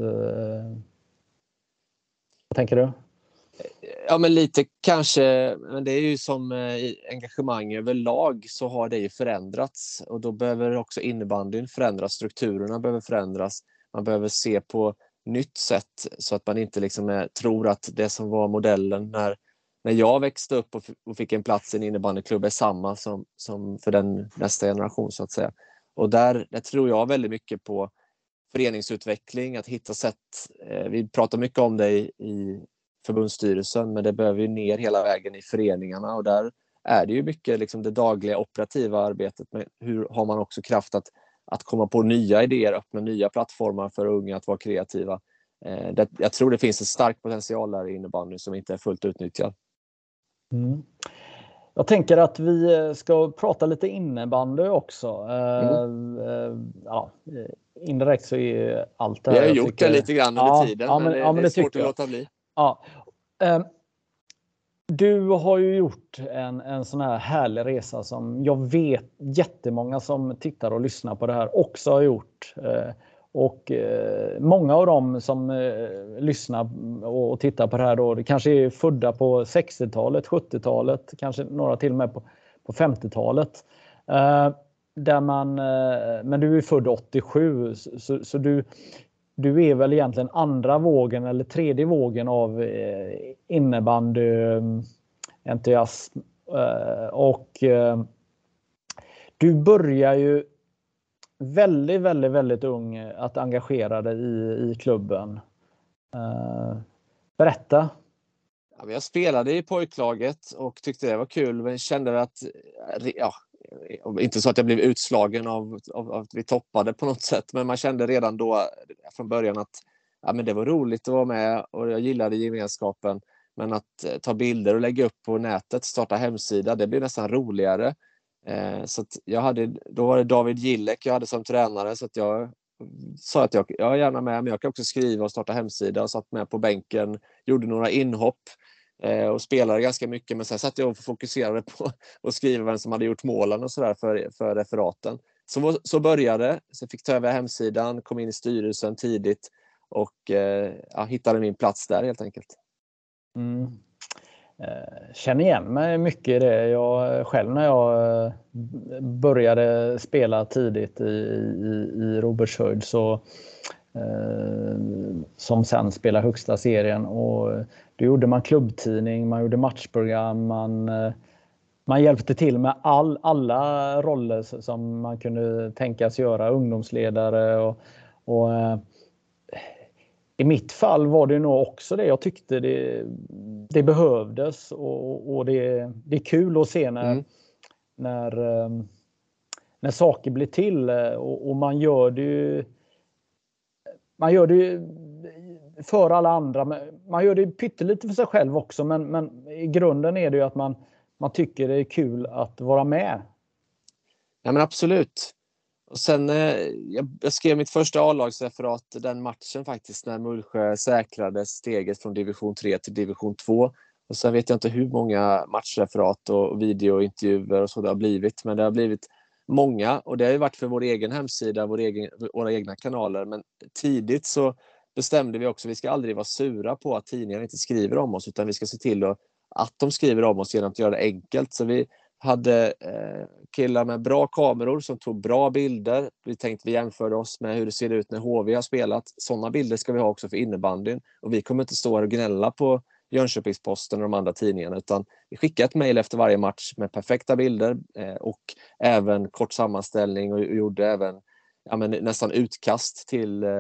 Vad tänker du?
Ja, men lite kanske. Men det är ju som eh, engagemang överlag så har det ju förändrats och då behöver också innebandyn förändras. Strukturerna behöver förändras. Man behöver se på nytt sätt så att man inte liksom är, tror att det som var modellen när, när jag växte upp och, och fick en plats i en innebandyklubb är samma som, som för den nästa generation så att säga. Och där, där tror jag väldigt mycket på föreningsutveckling, att hitta sätt. Eh, vi pratar mycket om det i, i förbundsstyrelsen, men det behöver ju ner hela vägen i föreningarna och där är det ju mycket liksom det dagliga operativa arbetet. Men hur har man också kraft att, att komma på nya idéer, öppna nya plattformar för unga att vara kreativa. Eh, det, jag tror det finns en stark potential där i innebandyn som inte är fullt utnyttjad.
Mm. Jag tänker att vi eh, ska prata lite innebandy också. Mm. Uh, ja, indirekt så är allt
det här... Vi har gjort tycker... det lite grann under ja, tiden, ja, men, men, det, ja, men det är svårt att låta bli.
Ja. Um, du har ju gjort en, en sån här härlig resa som jag vet jättemånga som tittar och lyssnar på det här också har gjort. Eh, och eh, många av dem som eh, lyssnar och, och tittar på det här då, det kanske är födda på 60-talet, 70-talet, kanske några till och med på, på 50-talet. där man, men du är född 87 så, så du, du är väl egentligen andra vågen eller tredje vågen av eh, innebandyentusiasm. Eh, eh, och eh, du börjar ju väldigt, väldigt, väldigt ung att engagera dig i, i klubben. Eh, berätta!
jag spelade i pojklaget och tyckte det var kul men kände att ja, Eh, inte så att jag blev utslagen av, av, av, att vi toppade på något sätt, men man kände redan då från början att ja, men det var roligt att vara med och jag gillade gemenskapen. Men att eh, ta bilder och lägga upp på nätet, starta hemsida, det blev nästan roligare. Eh, så jag hade, då var det David Gillek jag hade som tränare så att jag sa att jag, jag är gärna med, men jag kan också skriva och starta hemsida och satt med på bänken, gjorde några inhopp Eh, och spelade ganska mycket. Men sen satt jag och fokuserade på att skriva vem som hade gjort målen och sådär för, för referaten. Så, så började Sen fick ta över hemsidan, kom in i styrelsen tidigt och eh, ja, hittade min plats där helt enkelt.
Mm. Eh, känner igen mig mycket i det. Jag, själv när jag eh, började spela tidigt i, i, i Robertshöjd så eh, som sen spelar högsta serien och då gjorde man klubbtidning, man gjorde matchprogram, man, eh, man hjälpte till med all, alla roller som man kunde tänkas göra, ungdomsledare och, och eh, i mitt fall var det nog också det. Jag tyckte det, det behövdes och, och det, det är kul att se när, mm. när, eh, när saker blir till och, och, man gör det ju, man gör det för alla andra. Man gör det pyttelite för sig själv också, men, men i grunden är det ju att man, man tycker det är kul att vara med.
Ja, men absolut. Och sen, eh, jag, jag skrev mitt första A-lagsreferat den matchen faktiskt när Mullsjö säkrade steget från division 3 till division 2. Och sen vet jag inte hur många matchreferat och videointervjuer och så det har blivit, men det har blivit många och det har ju varit för vår egen hemsida, vår egen, våra egna kanaler. Men tidigt så bestämde vi också, vi ska aldrig vara sura på att tidningarna inte skriver om oss, utan vi ska se till att, att de skriver om oss genom att göra det enkelt. Så vi hade eh, killar med bra kameror som tog bra bilder. Vi tänkte vi jämförde oss med hur det ser ut när HV har spelat. Sådana bilder ska vi ha också för innebandyn. Och vi kommer inte stå här och gnälla på Jönköpings-Posten och de andra tidningarna utan vi skickade ett mejl efter varje match med perfekta bilder eh, och även kort sammanställning och gjorde även ja, men nästan utkast till eh,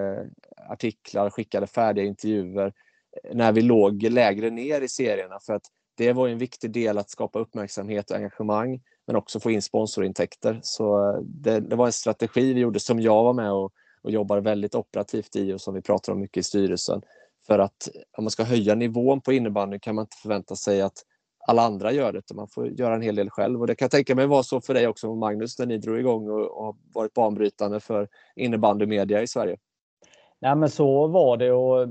artiklar, skickade färdiga intervjuer eh, när vi låg lägre ner i serierna för att det var en viktig del att skapa uppmärksamhet och engagemang men också få in sponsorintäkter. Så eh, det, det var en strategi vi gjorde som jag var med och, och jobbar väldigt operativt i och som vi pratar om mycket i styrelsen. För att om man ska höja nivån på innebandy kan man inte förvänta sig att alla andra gör det, utan man får göra en hel del själv. Och det kan jag tänka mig vara så för dig också, Magnus, när ni drog igång och, och har varit banbrytande för innebandymedia i Sverige.
Nej, men så var det och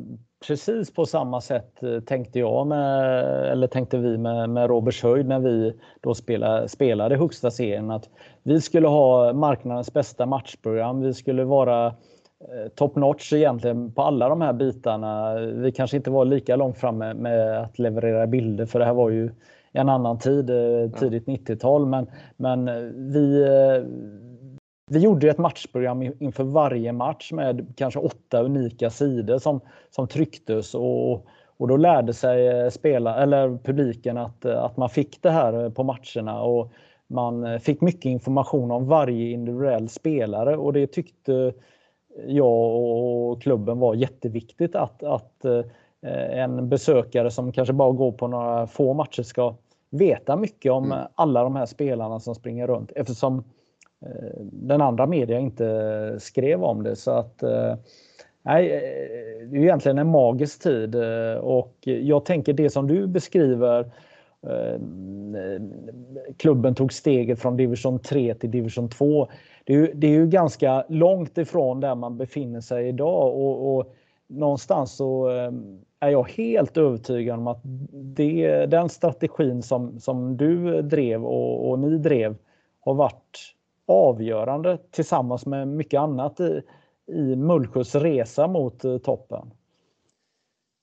precis på samma sätt eh, tänkte jag med, eller tänkte vi med, med Robert Höjd när vi då spelade, spelade högsta serien att vi skulle ha marknadens bästa matchprogram. Vi skulle vara Eh, top notch egentligen på alla de här bitarna. Vi kanske inte var lika långt framme med att leverera bilder för det här var ju en annan tid, eh, tidigt 90-tal. Men, men vi, eh, vi gjorde ett matchprogram inför varje match med kanske åtta unika sidor som, som trycktes och, och då lärde sig spela, eller publiken att, att man fick det här på matcherna. Och man fick mycket information om varje individuell spelare och det tyckte jag och klubben var jätteviktigt att, att eh, en besökare som kanske bara går på några få matcher ska veta mycket om mm. alla de här spelarna som springer runt eftersom eh, den andra media inte skrev om det. Så att eh, Nej, det är egentligen en magisk tid och jag tänker det som du beskriver klubben tog steget från division 3 till division 2 det är, ju, det är ju ganska långt ifrån där man befinner sig idag och, och någonstans så ehm, är jag helt övertygad om att det, den strategin som, som du drev och, och ni drev har varit avgörande tillsammans med mycket annat i, i Mullsjös resa mot eh, toppen.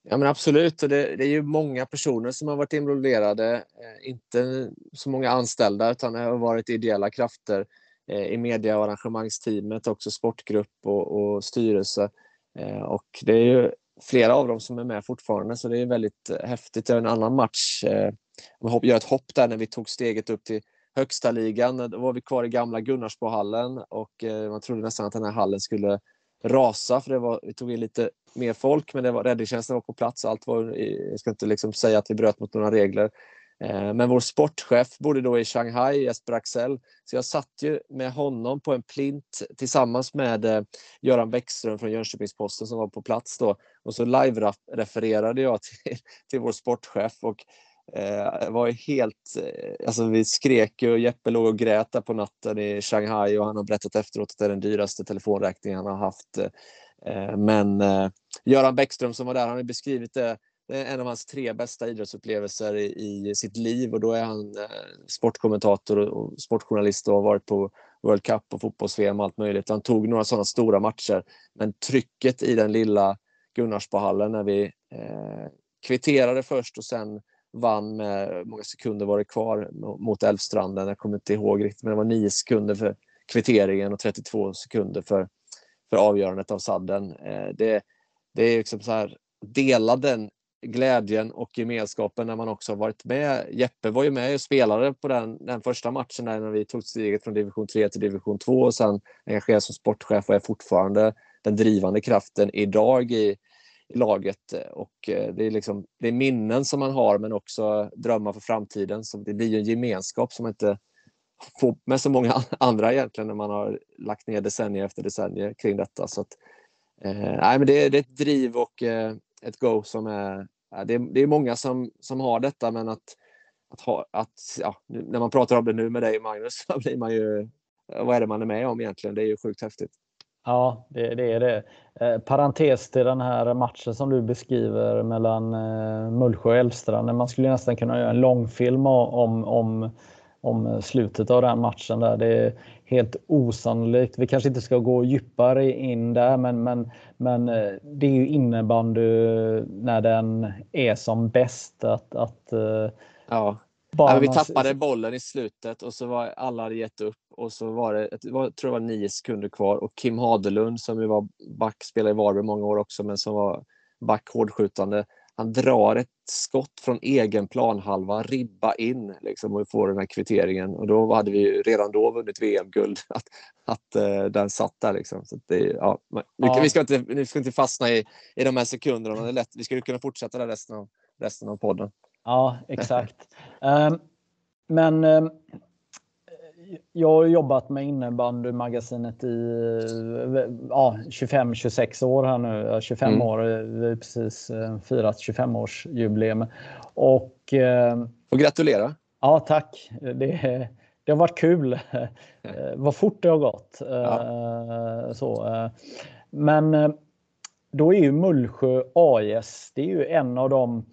Ja men absolut, och det, det, är ju många personer som har varit involverade. Eh, inte så många anställda utan det har varit ideella krafter Eh, i media och arrangemangsteamet, också sportgrupp och, och styrelse. Eh, och det är ju flera av dem som är med fortfarande så det är väldigt eh, häftigt. En annan match, eh, jag gör ett hopp där när vi tog steget upp till högsta ligan. Då var vi kvar i gamla Gunnarsbohallen och man trodde nästan att den här hallen skulle rasa för det var, vi tog in lite mer folk men det var, räddningstjänsten var på plats. Allt var, jag ska inte liksom säga att vi bröt mot några regler. Eh, men vår sportchef bodde då i Shanghai, Jesper Axel. Så jag satt ju med honom på en plint tillsammans med eh, Göran Bäckström från Jönköpings-Posten som var på plats då. Och så live-refererade jag till, till vår sportchef och eh, var helt... Eh, alltså vi skrek och Jeppe låg och grät där på natten i Shanghai och han har berättat efteråt att det är den dyraste telefonräkningen han har haft. Eh, men eh, Göran Bäckström som var där, han har beskrivit det det är en av hans tre bästa idrottsupplevelser i, i sitt liv och då är han eh, sportkommentator och, och, sportjournalist och har varit på World Cup och fotbolls-VM och allt möjligt. Han tog några sådana stora matcher. Men trycket i den lilla Gunnarsbohallen när vi eh, kvitterade först och sen vann med många sekunder var det kvar mot Älvstranden. Jag kommer inte ihåg riktigt, men det var nio sekunder för kvitteringen och 32 sekunder för, för avgörandet av sadden. Eh, det, det är liksom så här, dela den glädjen och gemenskapen när man också har varit med. Jeppe var ju med och spelade på den, den första matchen där när vi tog steget från division 3 till division 2 och sen engagerad som sportchef och är fortfarande den drivande kraften idag i, i laget. Och eh, det är, liksom, det är minnen som man har men också drömmar för framtiden. Så det blir ju en gemenskap som man inte får med så många andra egentligen när man har lagt ner decennier efter decennier kring detta. Så att, eh, nej, men det, det är ett driv och eh, ett go som är... Det är, det är många som, som har detta, men att, att, ha, att ja, när man pratar om det nu med dig, Magnus, så blir man ju... Eh, vad är det man är med om egentligen? Det är ju sjukt häftigt.
Ja, det, det är det. Eh, parentes till den här matchen som du beskriver mellan eh, Mullsjö och Älvstrand. Man skulle nästan kunna göra en långfilm om, om, om slutet av den matchen. Där. Det helt osannolikt. Vi kanske inte ska gå djupare in där, men, men, men eh, det är ju innebandy när den är som bäst. Att, att, eh,
ja. Ja, vi tappade bollen i slutet och så var alla hade gett upp och så var det, jag tror det var nio sekunder kvar och Kim Hadelund som ju var back, spelade i Varberg många år också, men som var back hårdskjutande. Han drar ett skott från egen planhalva, ribba in liksom, och får den här kvitteringen. Och då hade vi redan då vunnit VM-guld. Att, att uh, den satt där. Liksom. Så det, ja, ja. Vi, ska inte, vi ska inte fastna i, i de här sekunderna. Det är lätt. Vi skulle kunna fortsätta där resten av, resten av podden.
Ja, exakt. um, men um, jag har jobbat med innebandymagasinet i ja, 25-26 år här nu. 25 mm. år, vi har precis eh, firat 25-årsjubileum. Och,
ehm, och gratulera!
Ja, tack! Det, det har varit kul. Vad fort det har gått. Ja. Eh, så. Eh. Men då är ju Mullsjö AIS, det är ju en av de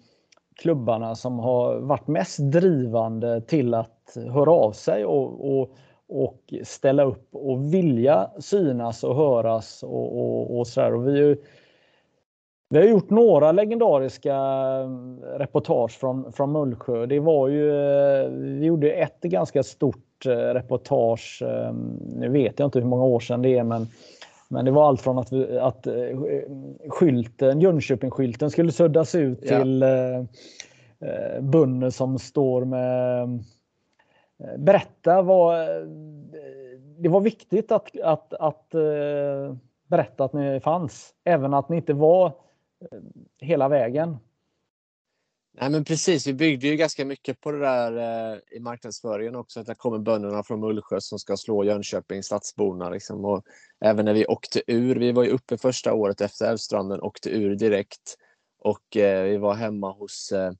klubbarna som har varit mest drivande till att höra av sig och, och, och ställa upp och vilja synas och höras och, och, och sådär. Och vi, ju, vi har gjort några legendariska eh, reportage från, från Mullsjö. Det var ju, eh, vi gjorde ett ganska stort eh, reportage, nu vet jag inte hur många år sedan det är, men men det var allt från att, vi, att eh, skylten, Jönköping-skylten skulle suddas ut ja. till eh, eh, Bunne som står med... Eh, berätta vad... Det var viktigt att, att, att berätta att ni fanns, även att ni inte var hela vägen.
Nej, men precis. Vi byggde ju ganska mycket på det där eh, i marknadsföringen också. Att det kommer bönderna från Mullsjö som ska slå Jönköping, stadsborna. Liksom. Och även när vi åkte ur, vi var ju uppe första året efter Älvstranden, åkte ur direkt. Och eh, vi var hemma hos eh,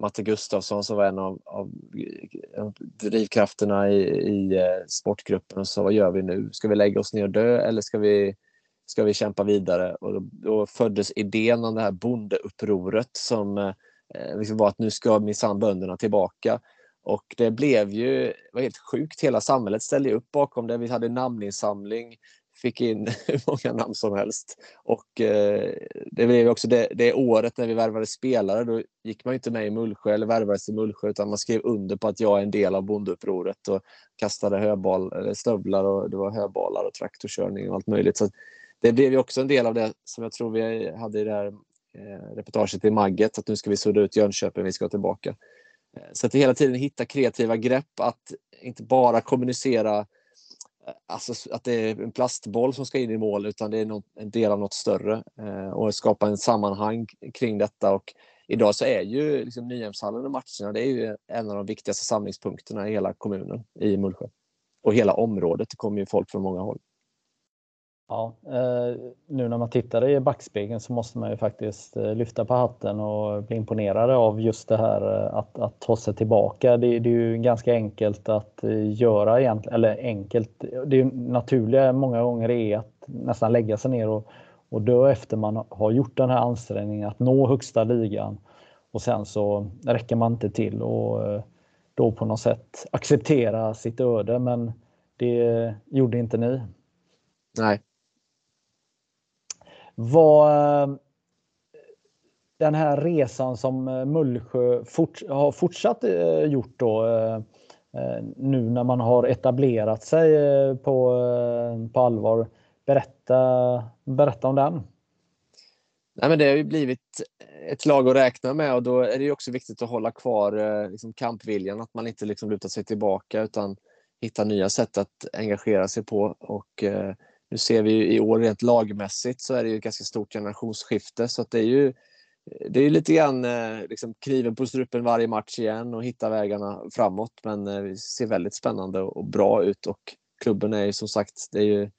Matte Gustafsson som var en av, av, av drivkrafterna i, i eh, sportgruppen och sa vad gör vi nu? Ska vi lägga oss ner och dö eller ska vi, ska vi kämpa vidare? Och då, då föddes idén om det här bondeupproret som Eh, Eh, liksom var att nu ska minsann bönderna tillbaka. Och det blev ju var helt sjukt. Hela samhället ställde upp bakom det. Vi hade namninsamling, fick in hur många namn som helst. Och eh, det blev också det, det, året när vi värvade spelare. Då gick man inte med i Mullsjö eller värvades i Mullsjö utan man skrev under på att jag är en del av bondeupproret och kastade höbal, eller stövlar och det var höbalar och traktorkörning och allt möjligt. Så det blev ju också en del av det som jag tror vi hade i det här eh, reportaget i Magget, att nu ska vi sudda ut Jönköping, vi ska tillbaka. Eh, så att hela tiden hitta kreativa grepp, att inte bara kommunicera eh, alltså att det är en plastboll som ska in i mål, utan det är något, en del av något större eh, och skapa en sammanhang kring detta. Och idag så är ju liksom Nyhemshallen och matcherna, det är ju en av de viktigaste samlingspunkterna i hela kommunen i Mullsjö. Och hela området, det kommer ju folk från många håll.
Ja, eh, nu när man tittar i backspegeln så måste man ju faktiskt eh, lyfta på hatten och bli imponerad av just det här eh, att, att ta sig tillbaka. Det, det är ju ganska enkelt att göra egentligen, eller enkelt, det är naturliga många gånger är att nästan lägga sig ner och, och dö efter man har gjort den här ansträngningen att nå högsta ligan och sen så räcker man inte till och då på något sätt acceptera sitt öde men det gjorde inte ni.
Nej,
vad den här resan som eh, Mullsjö fort, har fortsatt eh, gjort då eh, eh nu när man har etablerat sig eh, på, på allvar. Berätta, berätta om den.
Nej, men det har ju blivit ett lag att räkna med och då är det också viktigt att hålla kvar liksom, kampviljan, att man inte liksom lutar sig tillbaka utan hittar nya sätt att engagera sig på. Och, eh, nu ser vi ju i år rent lagmässigt så är det ju ett ganska stort generationsskifte så att det är ju det är lite grann eh, liksom, kniven på strupen varje match igen och hitta vägarna framåt. Men eh, det ser väldigt spännande och bra ut och klubben är ju som sagt det är ju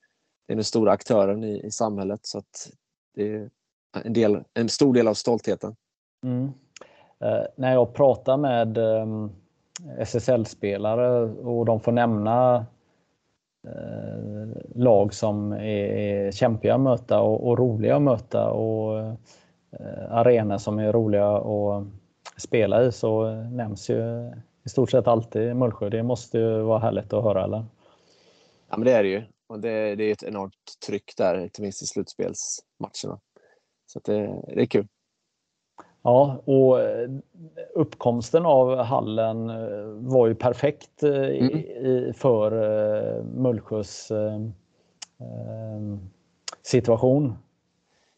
det är den stora aktören i, i samhället så att det är en, del, en stor del av stoltheten.
Mm. Eh, när jag pratar med eh, SSL-spelare och de får nämna Eh, lag som är, är kämpiga att möta och, och roliga att möta och eh, arenor som är roliga att spela i så nämns ju i stort sett alltid Mullsjö. Det måste ju vara härligt att höra eller?
Ja men det är det ju. Och det, det är ett enormt tryck där, inte minst i slutspelsmatcherna. Så det, det är kul.
Ja, och eh, uppkomsten av hallen eh, var ju perfekt eh, mm. i, för Mullsjös situation.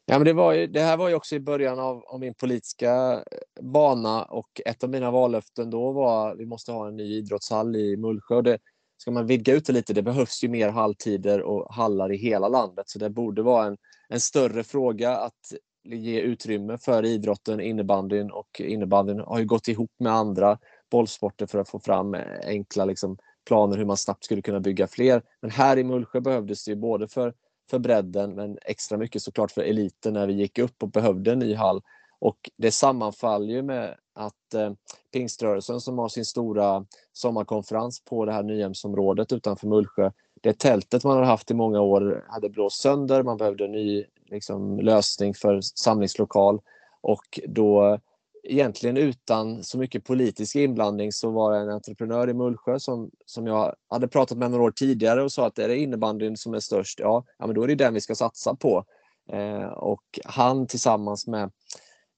Ja, men det, var ju, det här var ju också i början av, av, min politiska bana och ett av mina vallöften då var att vi måste ha en ny idrottshall i Mullsjö. Det, ska man vidga ut det lite, det behövs ju mer halltider och hallar i hela landet så det borde vara en, en större fråga att ge utrymme för idrotten, innebandyn och innebandyn har ju gått ihop med andra bollsporter för att få fram enkla liksom, planer hur man snabbt skulle kunna bygga fler. Men här i Mullsjö behövdes det ju både för, för bredden men extra mycket såklart för eliten när vi gick upp och behövde en ny hall. Och det sammanfaller ju med att eh, pingströrelsen som har sin stora sommarkonferens på det här Nyhemsområdet utanför Mullsjö. Det tältet man har haft i många år hade blåst sönder, man behövde en ny liksom, lösning för samlingslokal. Och då egentligen utan så mycket politisk inblandning så var det en entreprenör i Mullsjö som, som jag hade pratat med några år tidigare och sa att är det innebandyn som är störst, ja, ja men då är det den vi ska satsa på. Eh, och han tillsammans med,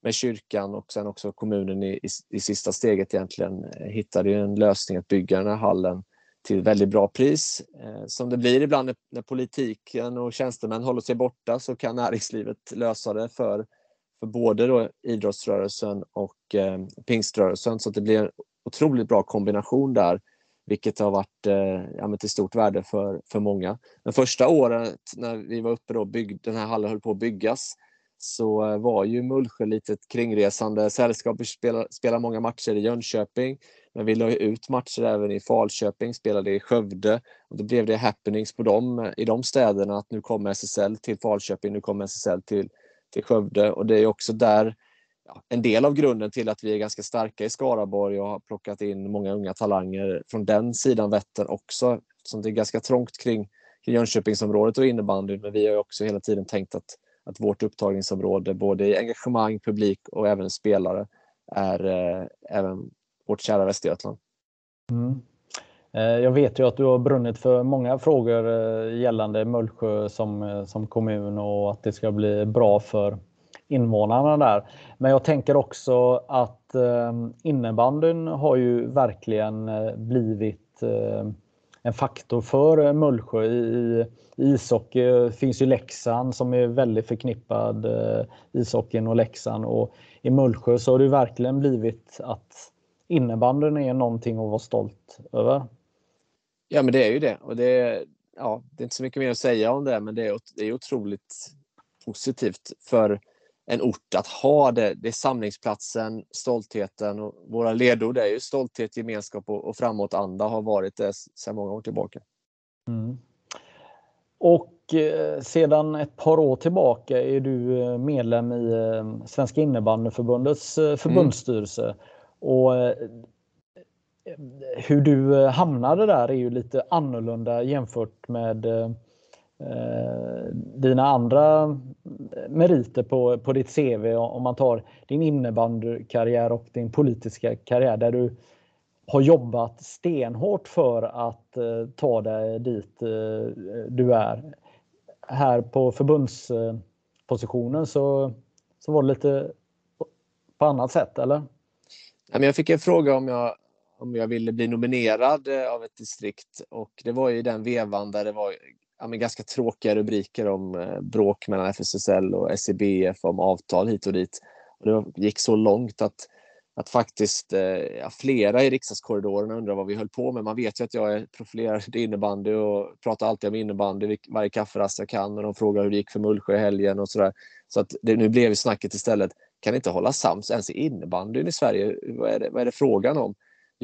med kyrkan och sen också kommunen i, i, i sista steget egentligen eh, hittade en lösning att bygga den här hallen till väldigt bra pris. Eh, som det blir ibland när, politiken och tjänstemän håller sig borta så kan näringslivet lösa det för, för både då idrottsrörelsen och eh, pingströrelsen. Så det blir en otroligt bra kombination där, vilket har varit eh, ja, till stort värde för, för många. Men första året när vi var uppe och den här hallen höll på att byggas så var ju Mullsjö lite ett kringresande sällskap. Vi spelade, spelade många matcher i Jönköping. Men vi la ut matcher även i Falköping, spelade i Skövde. Och då blev det happenings på dem, eh, i de städerna att nu kommer SSL till Falköping, nu kommer SSL till, till Skövde. Och det är också där ja, en del av grunden till att vi är ganska starka i Skaraborg och har plockat in många unga talanger från den sidan Vättern också. Som det är ganska trångt kring, kring Jönköpingsområdet och innebandyn. Men vi har också hela tiden tänkt att, att vårt upptagningsområde, både i engagemang, publik och även spelare, är eh, även vårt kära Västergötland.
Mm. Eh, jag vet ju att du har brunnit för många frågor eh, gällande Mullsjö som, eh, som kommun och att det ska bli bra för invånarna där. Men jag tänker också att innebandyn har ju verkligen blivit en faktor för Mullsjö. I, ishockey finns ju Leksand som är väldigt förknippad eh, ishockeyn och Leksand och i Mullsjö så har det verkligen blivit att innebandyn är någonting att vara stolt över.
Ja, men det är ju det. Och det, är, ja, det är inte så mycket mer att säga om det, men det är, det är otroligt positivt för en ort att ha det. Det är samlingsplatsen, stoltheten och våra ledord är ju stolthet, gemenskap och, och framåtanda har varit det sedan många år tillbaka.
Mm. Och eh, sedan ett par år tillbaka är du eh, medlem i eh, Svenska innebandyförbundets förbundsstyrelse. Mm. Och eh, hur du eh, hamnade där är ju lite annorlunda jämfört med eh, dina andra meriter på, på ditt CV om man tar din innebandykarriär och din politiska karriär där du har jobbat stenhårt för att eh, ta dig dit eh, du är. Här på förbundspositionen så, så var det lite på annat sätt, eller?
Jag fick en fråga om jag, om jag ville bli nominerad eh, av ett distrikt och det var i den vevan där det var ja, ganska tråkiga rubriker om eh, bråk mellan FSSL och SEBF om avtal hit och dit. Och det gick så långt att, att faktiskt eh, ja, flera i riksdagskorridorerna undrar vad vi höll på med. Man vet ju att jag är profilerad i innebandy och pratar alltid om innebandy varje kafferast jag kan och de frågar hur det gick för Mullsjö i helgen och sådär. Så att det, nu blev snacket istället kan inte hålla sams ens i innebandyn i Sverige. Vad är det, vad är det frågan om?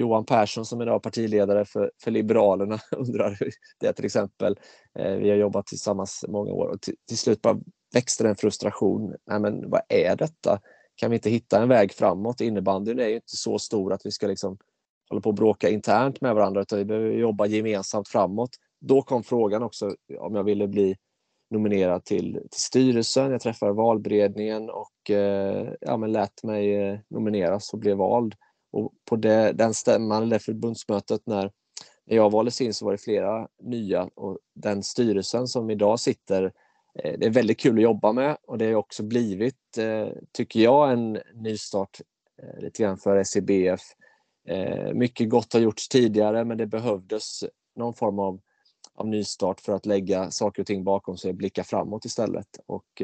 Johan Persson som idag är partiledare för, för Liberalerna undrar hur det är till exempel. Eh, vi har jobbat tillsammans många år och till, till slut bara växte en frustration. Nej, men vad är detta? Kan vi inte hitta en väg framåt? Innebandyn är ju inte så stor att vi ska liksom hålla på och bråka internt med varandra utan vi behöver jobba gemensamt framåt. Då kom frågan också om jag ville bli nominerad till, till styrelsen. Jag träffade valberedningen och eh, ja, men lät mig eh, nomineras och blev vald. Och på det, den stämman, eller förbundsmötet, när jag valdes in så var det flera nya och den styrelsen som idag sitter, eh, det är väldigt kul att jobba med och det har också blivit, eh, tycker jag, en nystart eh, lite grann för SEBF. Mycket gott har gjorts tidigare men det behövdes någon form av, av nystart för att lägga saker och ting bakom sig och blicka framåt istället. Och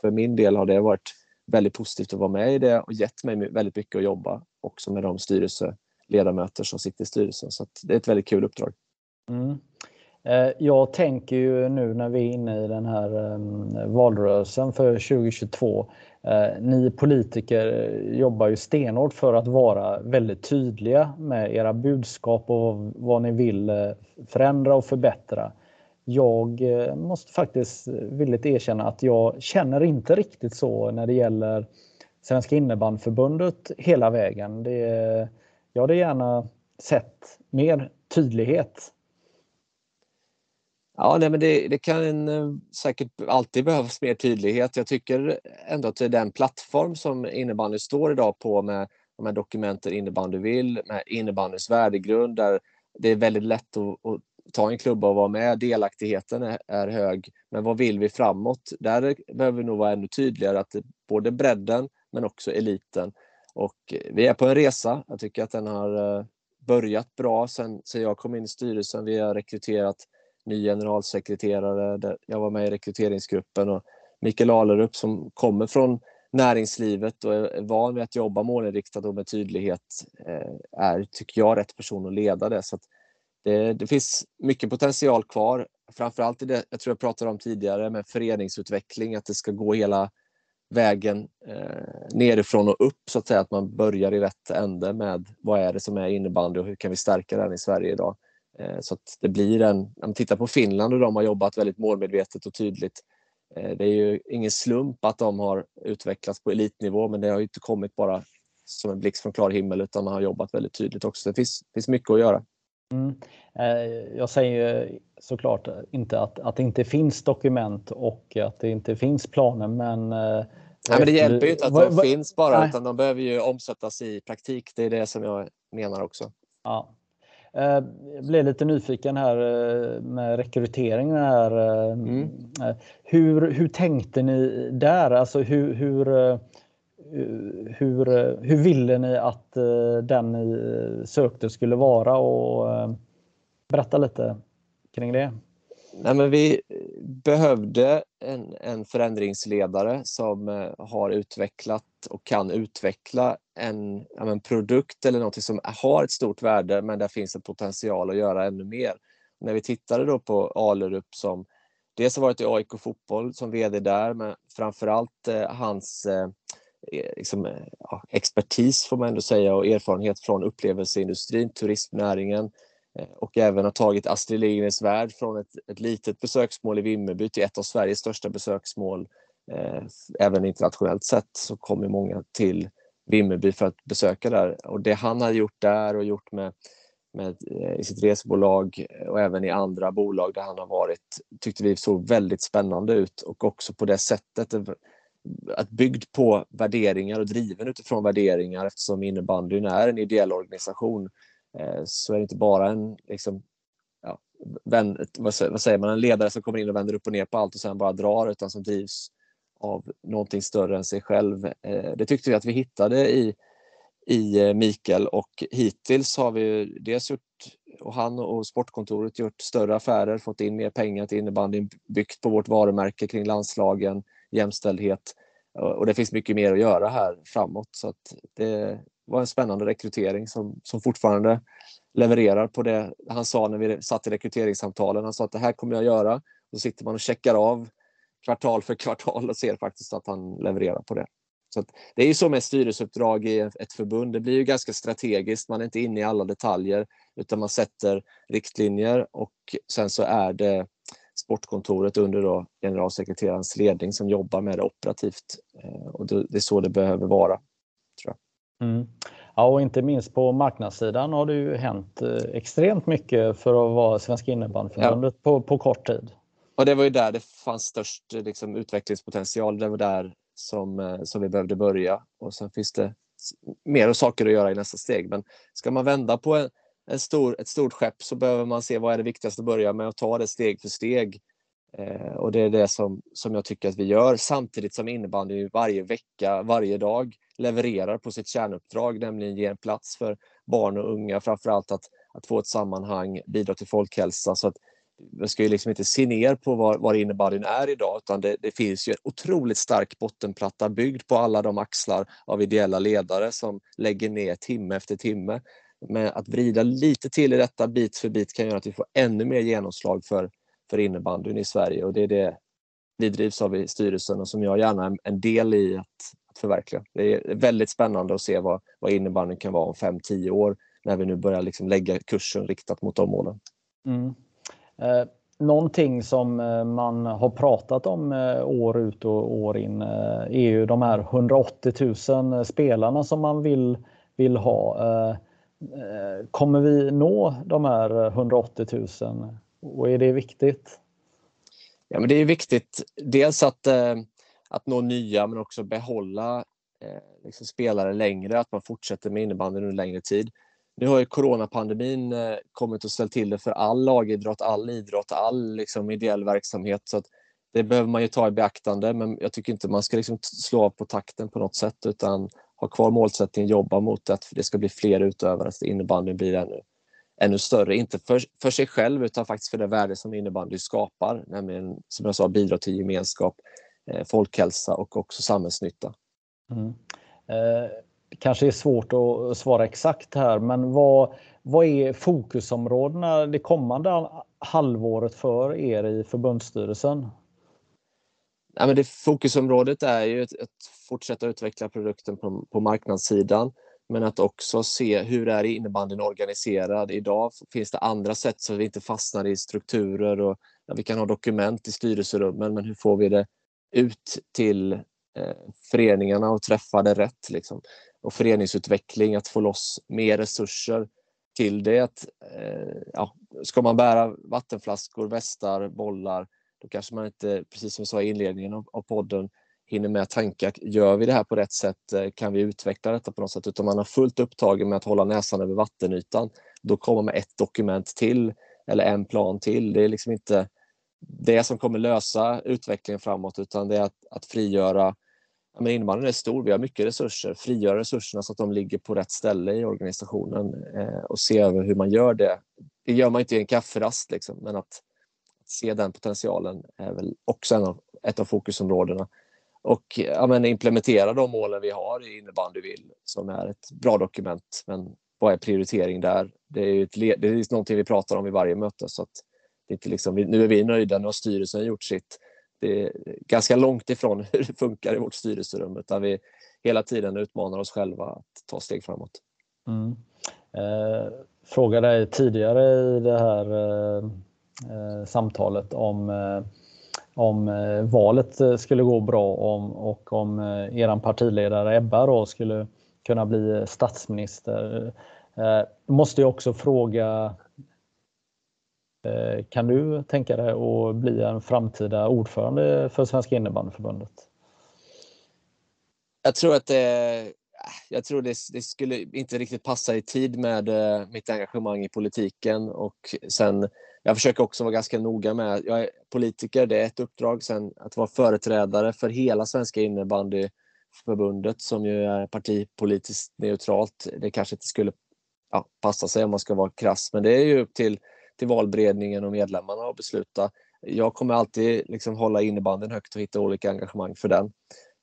för min del har det varit väldigt positivt att vara med i det och gett mig väldigt mycket att jobba också med de styrelseledamöter som sitter i styrelsen. Så det är ett väldigt kul uppdrag.
Mm. Eh, jag tänker ju nu när vi är inne i den här ehm, valrörelsen för 2022. Eh, ni politiker jobbar ju stenhårt för att vara väldigt tydliga med era budskap och vad ni vill eh, förändra och förbättra. Jag eh, måste faktiskt eh, villigt erkänna att jag känner inte riktigt så när det gäller Svenska innebandyförbundet hela vägen. Det, jag hade gärna sett mer tydlighet.
Ja, nej, men det, det kan eh, säkert alltid behövas mer tydlighet. Jag tycker ändå att det är den plattform som innebandy står idag på med de här dokumenten innebandy vill, med innebandyns värdegrund där det är väldigt lätt att, att ta en klubba och vara med. Delaktigheten är, är, hög. Men vad vill vi framåt? Där behöver vi nog vara ännu tydligare att både bredden men också eliten. Och vi är på en resa. Jag tycker att den har eh, börjat bra sen, sen jag kom in i styrelsen. Vi har rekryterat ny generalsekreterare. Jag var med i rekryteringsgruppen och Mikael Alerup som kommer från näringslivet och är van vid att jobba målinriktat och med tydlighet eh, är, tycker jag, rätt person att leda det. Så det, det, finns mycket potential kvar. Framförallt i det jag tror jag pratade om tidigare med föreningsutveckling, att det ska gå hela vägen eh, nerifrån och upp så att säga, att man börjar i rätt ände med vad är det som är innebandy och hur kan vi stärka den i Sverige idag? Eh, så att det blir en, om man tittar på Finland och de har jobbat väldigt målmedvetet och tydligt. Eh, det är ju ingen slump att de har utvecklats på elitnivå men det har inte kommit bara som en blixt från klar himmel utan man har jobbat väldigt tydligt också. Det finns, finns mycket att göra.
Mm. Eh, jag säger såklart inte att, att det inte finns dokument och att det inte finns planer men
Nej, men det hjälper ju inte att de finns bara, nej. utan de behöver ju omsättas i praktik. Det är det som jag menar också.
Ja. Jag eh, blev lite nyfiken här eh, med rekryteringen. Här. Eh, mm. Hur, hur tänkte ni där? Alltså hur, hur, Eh, hur, eh, hur ville ni att eh, den ni sökte skulle vara? Och berätta lite kring det.
Nej, men vi behövde en, en förändringsledare som har utvecklat och kan utveckla en, en produkt eller något som har ett stort värde men där finns en potential att göra ännu mer. När vi tittade då på Alerup som dels har varit i AIK fotboll som VD där men framförallt eh, hans eh, Eh, liksom, eh, ja, expertis får man ändå säga och erfarenhet från upplevelseindustrin, turismnäringen, eh, och även har tagit Astrid Lindgrens Värld från ett, ett litet besöksmål i Vimmerby till ett av Sveriges största besöksmål. Eh, även internationellt sett så kommer många till Vimmerby för att besöka där. Och det han har gjort där och gjort med, med, eh, i sitt resebolag och även i andra bolag där han har varit tyckte vi såg väldigt spännande ut och också på det sättet att byggd på värderingar och driven utifrån värderingar eftersom innebandyn är en ideell organisation eh, så är det inte bara en liksom, ja, vän, vad säger man, en ledare som kommer in och vänder upp och ner på allt och sen bara drar utan som drivs av någonting större än sig själv. Eh, det tyckte vi att vi hittade i, i eh, Mikael och hittills har vi dels gjort, och han och Sportkontoret gjort större affärer, fått in mer pengar till innebandyn, byggt på vårt varumärke kring landslagen, jämställdhet och det finns mycket mer att göra här framåt. Så att det, var en spännande rekrytering som, som fortfarande levererar på det han sa när vi satt i rekryteringssamtalen. Han sa att det här kommer jag göra. Då sitter man och checkar av kvartal för kvartal och ser faktiskt att han levererar på det. Så det är ju så med styrelseuppdrag i ett förbund. Det blir ju ganska strategiskt. Man är inte inne i alla detaljer utan man sätter riktlinjer och sen så är det sportkontoret under då generalsekreterarens ledning som jobbar med det operativt. Och det är så det behöver vara. Tror jag.
Mm. Ja, och inte minst på marknadssidan har det ju hänt extremt mycket för att vara Svenska innebandyförbundet ja. på, på kort tid.
Och det var ju där det fanns störst liksom, utvecklingspotential. Det var där som, som vi behövde börja. Och sen finns det mer saker att göra i nästa steg. Men ska man vända på en, en stor, ett stort skepp så behöver man se vad är det viktigaste att börja med och ta det steg för steg. Eh, och det är det som, som jag tycker att vi gör samtidigt som innebandy varje vecka, varje dag levererar på sitt kärnuppdrag, nämligen ge en plats för barn och unga, framförallt att, att få ett sammanhang, bidra till folkhälsa. Så att Man ska ju liksom inte se ner på var, var innebandyn är idag utan det, det, finns ju en otroligt stark bottenplatta byggd på alla de axlar av ideella ledare som lägger ner timme efter timme. Men att vrida lite till i detta bit för bit kan göra att vi får ännu mer genomslag för, för innebandyn i Sverige och det är det vi drivs av i styrelsen och som jag gärna är en del i att, att förverkliga. Det är väldigt spännande att se vad, vad innebandyn kan vara om 5-10 år när vi nu börjar liksom lägga kursen riktat mot de målen.
Mm. Eh, någonting som eh, man har pratat om eh, år ut och år in eh, är ju de här 180 000 spelarna som man vill, vill ha. Eh, kommer vi nå de här eh, 180 000 och är det viktigt?
Ja, men det är viktigt dels att, eh, att nå nya men också behålla liksom spelare längre, att man fortsätter med innebandy under längre tid. Nu har ju coronapandemin kommit och ställt till det för all lagidrott, all idrott, all liksom, ideell verksamhet. Så att det behöver man ju ta i beaktande, men jag tycker inte man ska liksom slå av på takten på något sätt utan ha kvar målsättningen, jobba mot att det ska bli fler utövare, så innebandyn blir ännu, ännu större. Inte för, för sig själv utan faktiskt för det värde som innebandy skapar, nämligen som jag sa bidra till gemenskap, eh, folkhälsa och också samhällsnytta. Mm.
Eh, kanske är svårt att svara exakt här, men vad, vad är fokusområdena det kommande halvåret för er i förbundsstyrelsen?
Ja, men det fokusområdet är ju att, att fortsätta utveckla produkten på, på marknadssidan men att också se hur är innebandyn organiserad. Idag finns det andra sätt så vi inte fastnar i strukturer och ja, vi kan ha dokument i styrelserummen men hur får vi det ut till eh, föreningarna och träffa det rätt? Liksom och föreningsutveckling, att få loss mer resurser till det. Att, eh, ja, ska man bära vattenflaskor, västar, bollar, då kanske man inte, precis som jag sa i inledningen av, av podden, hinner med att tänka, gör vi det här på rätt sätt? Eh, kan vi utveckla detta på något sätt? Utan man har fullt upptagen med att hålla näsan över vattenytan. Då kommer med ett dokument till eller en plan till. Det är liksom inte det som kommer lösa utvecklingen framåt utan det är att, att frigöra men innebandyn är stor, vi har mycket resurser. Frigöra resurserna så att de ligger på rätt ställe i organisationen eh, och se över hur man gör det. Det gör man inte i en kafferast, liksom, men att, se den potentialen är väl också en av, ett av fokusområdena. Och ja, men implementera de målen vi har i innebandy vill, som är ett bra dokument. Men vad är prioritering där? Det är, ju ett, det är någonting vi pratar om i varje möte. Så att det är inte liksom, nu är vi nöjda, nu har styrelsen gjort sitt det är ganska långt ifrån hur det funkar i vårt styrelserum utan vi hela tiden utmanar oss själva att ta steg framåt. Mm.
Eh, frågade dig tidigare i det här eh, Eh, samtalet om, eh, om eh, valet eh, skulle gå bra om, och om eh, partiledare Ebba då skulle kunna bli statsminister. Eh, måste jag också fråga Eh, kan du tänka dig att bli en framtida ordförande för Svenska innebandyförbundet?
Jag tror att det, jag tror det, det, skulle inte riktigt passa i tid med eh, mitt engagemang i politiken och sen jag försöker också vara ganska noga med, jag är politiker, det är ett uppdrag, sen att vara företrädare för hela Svenska innebandyförbundet som ju är partipolitiskt neutralt. Det kanske inte skulle ja, passa sig om man ska vara krass, men det är ju upp till till valberedningen och medlemmarna att besluta. Jag kommer alltid liksom hålla innebanden högt och hitta olika engagemang för den.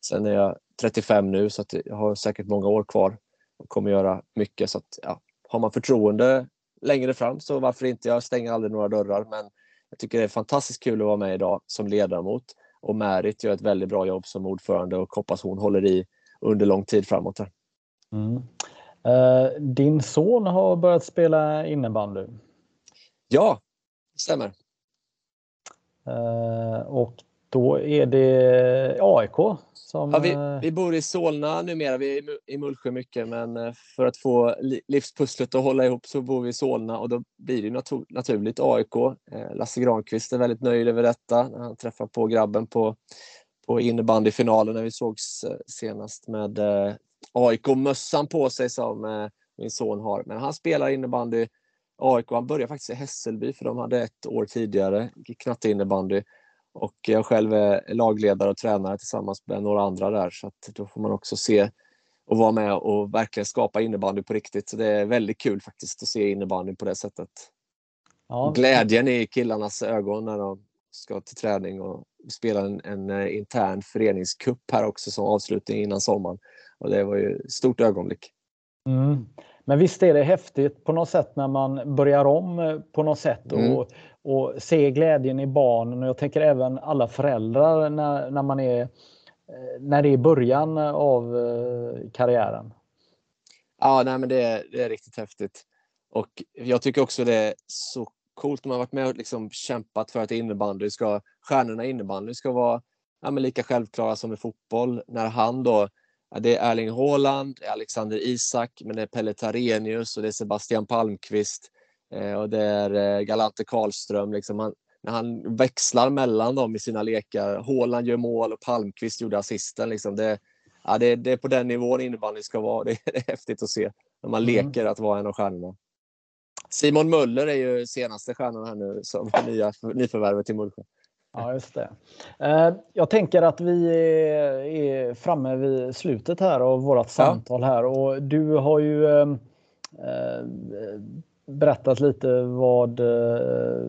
Sen är jag 35 nu så att jag har säkert många år kvar och kommer göra mycket. Så att, ja, har man förtroende längre fram så varför inte? Jag stänger aldrig några dörrar men jag tycker det är fantastiskt kul att vara med idag som ledamot och Märit gör ett väldigt bra jobb som ordförande och hoppas hon håller i under lång tid framåt. Mm.
Uh, din son har börjat spela innebandy.
Ja, det stämmer.
Och då är det AIK som...
Ja, vi, vi bor i Solna numera, vi är i Mullsjö mycket, men för att få livspusslet att hålla ihop så bor vi i Solna och då blir det natur naturligt AIK. Lasse Granqvist är väldigt nöjd över detta när han träffar på grabben på, på innebandyfinalen när vi sågs senast med AIK-mössan på sig som eh, min son har. Men han spelar innebandy AIK. Han började faktiskt i Hässelby för de hade ett år tidigare knatte innebandy. Och jag själv är lagledare och tränare tillsammans med några andra där så att då får man också se och vara med och verkligen skapa innebandy på riktigt. Så det är väldigt kul faktiskt att se innebandy på det sättet. Ja. Glädjen i killarnas ögon när de ska till träning och spela en, en eh, intern föreningskupp här också som avslutning innan sommaren. Och det var ju ett stort ögonblick.
Mm. Men visst är det häftigt på något sätt när man börjar om eh, på något sätt mm. och, och se glädjen i barnen. Jag tänker även alla föräldrar när, när man är eh, när det är början av eh, karriären.
Ja, nej, men det är, det är riktigt häftigt. Och jag tycker också det är så coolt när man varit med och liksom kämpat för att innebandy ska, stjärnorna i innebandy ska vara ja, lika självklara som i fotboll. När han då det är Erling Haaland, Alexander Isak, men det är Pelle Tarenius och det är Sebastian Palmqvist eh, och det är eh, Galante Karlström. Liksom han, när han växlar mellan dem i sina lekar. Haaland gör mål och Palmqvist gjorde assisten. Liksom det, ja, det, det är på den nivån innebandy ska vara. Det är, häftigt att se när man mm. leker att vara en av stjärnorna. Simon Möller är ju senaste stjärnan här nu som nya, nyförvärvet i Mullsjö.
Ja, just det. Eh, jag tänker att vi är framme vid slutet här av vårt samtal här och du har ju eh, eh, berättat lite vad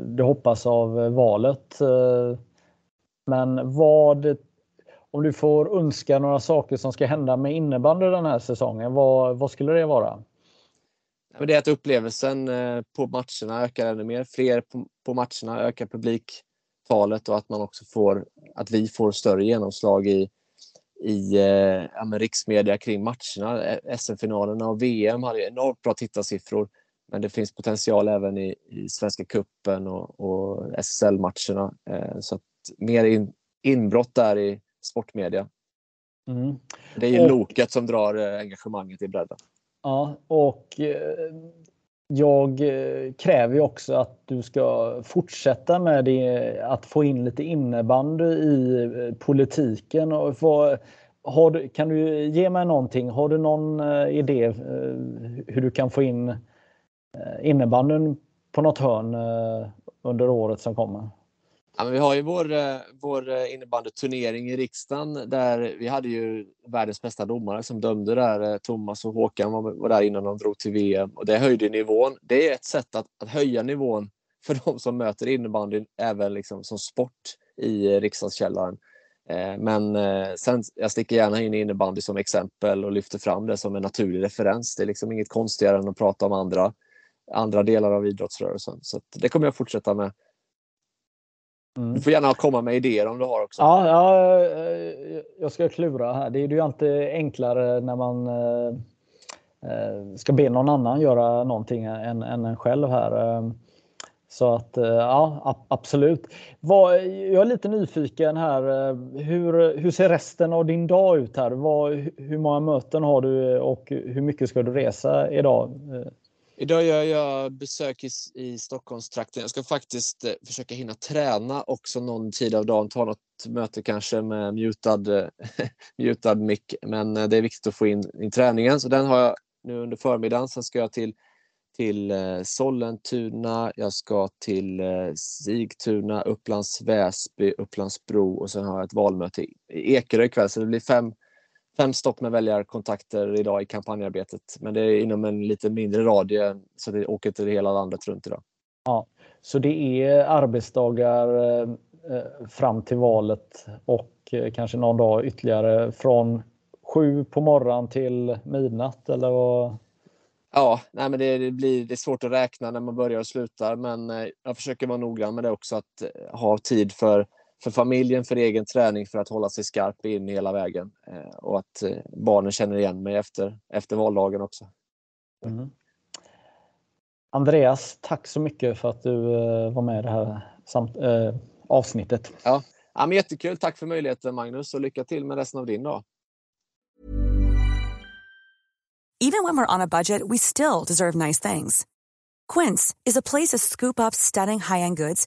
du hoppas av valet. Men vad, om du får önska några saker som ska hända med innebandy den här säsongen, vad, vad skulle det vara?
Det är att upplevelsen på matcherna ökar ännu mer. Fler på matcherna ökar publik talet och att man också får att vi får större genomslag i, i eh, ja, riksmedia kring matcherna. Eh, SM-finalerna och VM hade enormt bra tittarsiffror. Men det finns potential även i, i Svenska cupen och, och SSL-matcherna. Eh, så att mer in, inbrott där i sportmedia. Mm. Det är ju och, loket som drar eh, engagemanget i bredden.
Ja, och eh, jag eh, kräver ju också att du ska fortsätta med det, att få in lite innebandy i eh, politiken. Och få, har, kan du ge mig någonting? Har du någon eh, idé hur du kan få in innebandyn på något hörn under året som kommer?
Ja, men vi har ju vår, eh, vår eh, innebandyturnering i riksdagen där vi hade ju världens bästa domare som dömde där. Eh, Thomas och Håkan var, var där innan de drog till VM och det höjde nivån. Det är ett sätt att, att höja nivån för de som möter innebandyn även liksom som sport i riksdagskällaren. Men sen, jag sticker gärna in innebandy som exempel och lyfter fram det som en naturlig referens. Det är liksom inget konstigare än att prata om andra, andra delar av idrottsrörelsen. Så det kommer jag fortsätta med. Mm. Du får gärna komma med idéer om du har också.
Ja, ja jag ska klura här. Det är ju alltid enklare när man eh, eh, ska be någon annan göra någonting än, än en själv här. Eh, så att ja, absolut. jag är lite nyfiken här. Hur, hur ser resten av din dag ut här? hur många möten har du och hur mycket ska du resa idag?
Idag gör jag besök i, i Stockholmstrakten. Jag ska faktiskt eh, försöka hinna träna också någon tid av dagen. Ta något möte kanske med mutad, mutad mick. Men eh, det är viktigt att få in, in träningen. Så den har jag nu under förmiddagen. Sen ska jag till, till eh, Sollentuna, jag ska till eh, Sigtuna, Upplands Väsby, Upplands-Bro och sen har jag ett valmöte i Ekerö ikväll. Så det blir fem fem stopp med väljarkontakter idag i kampanjarbetet. Men det är inom en lite mindre radie så det åker till hela landet runt idag.
Ja, så det är arbetsdagar eh, fram till valet och eh, kanske någon dag ytterligare från sju på morgonen till midnatt eller vad?
Ja, nej men det, det, blir, det är svårt att räkna när man börjar och slutar men eh, jag försöker vara noggrann med det också att ha tid för för familjen, för egen träning, för att hålla sig skarp in hela vägen. Eh, och att eh, barnen känner igen mig efter, efter valdagen också. Mm.
Andreas, tack så mycket för att du eh, var med i det här samt, avsnittet.
Ja. ja, men jättekul. Tack för möjligheten Magnus och lycka till med resten av din dag.
Even when we're on a budget we still deserve nice things. Quince is a place to scoop up stunning high-end goods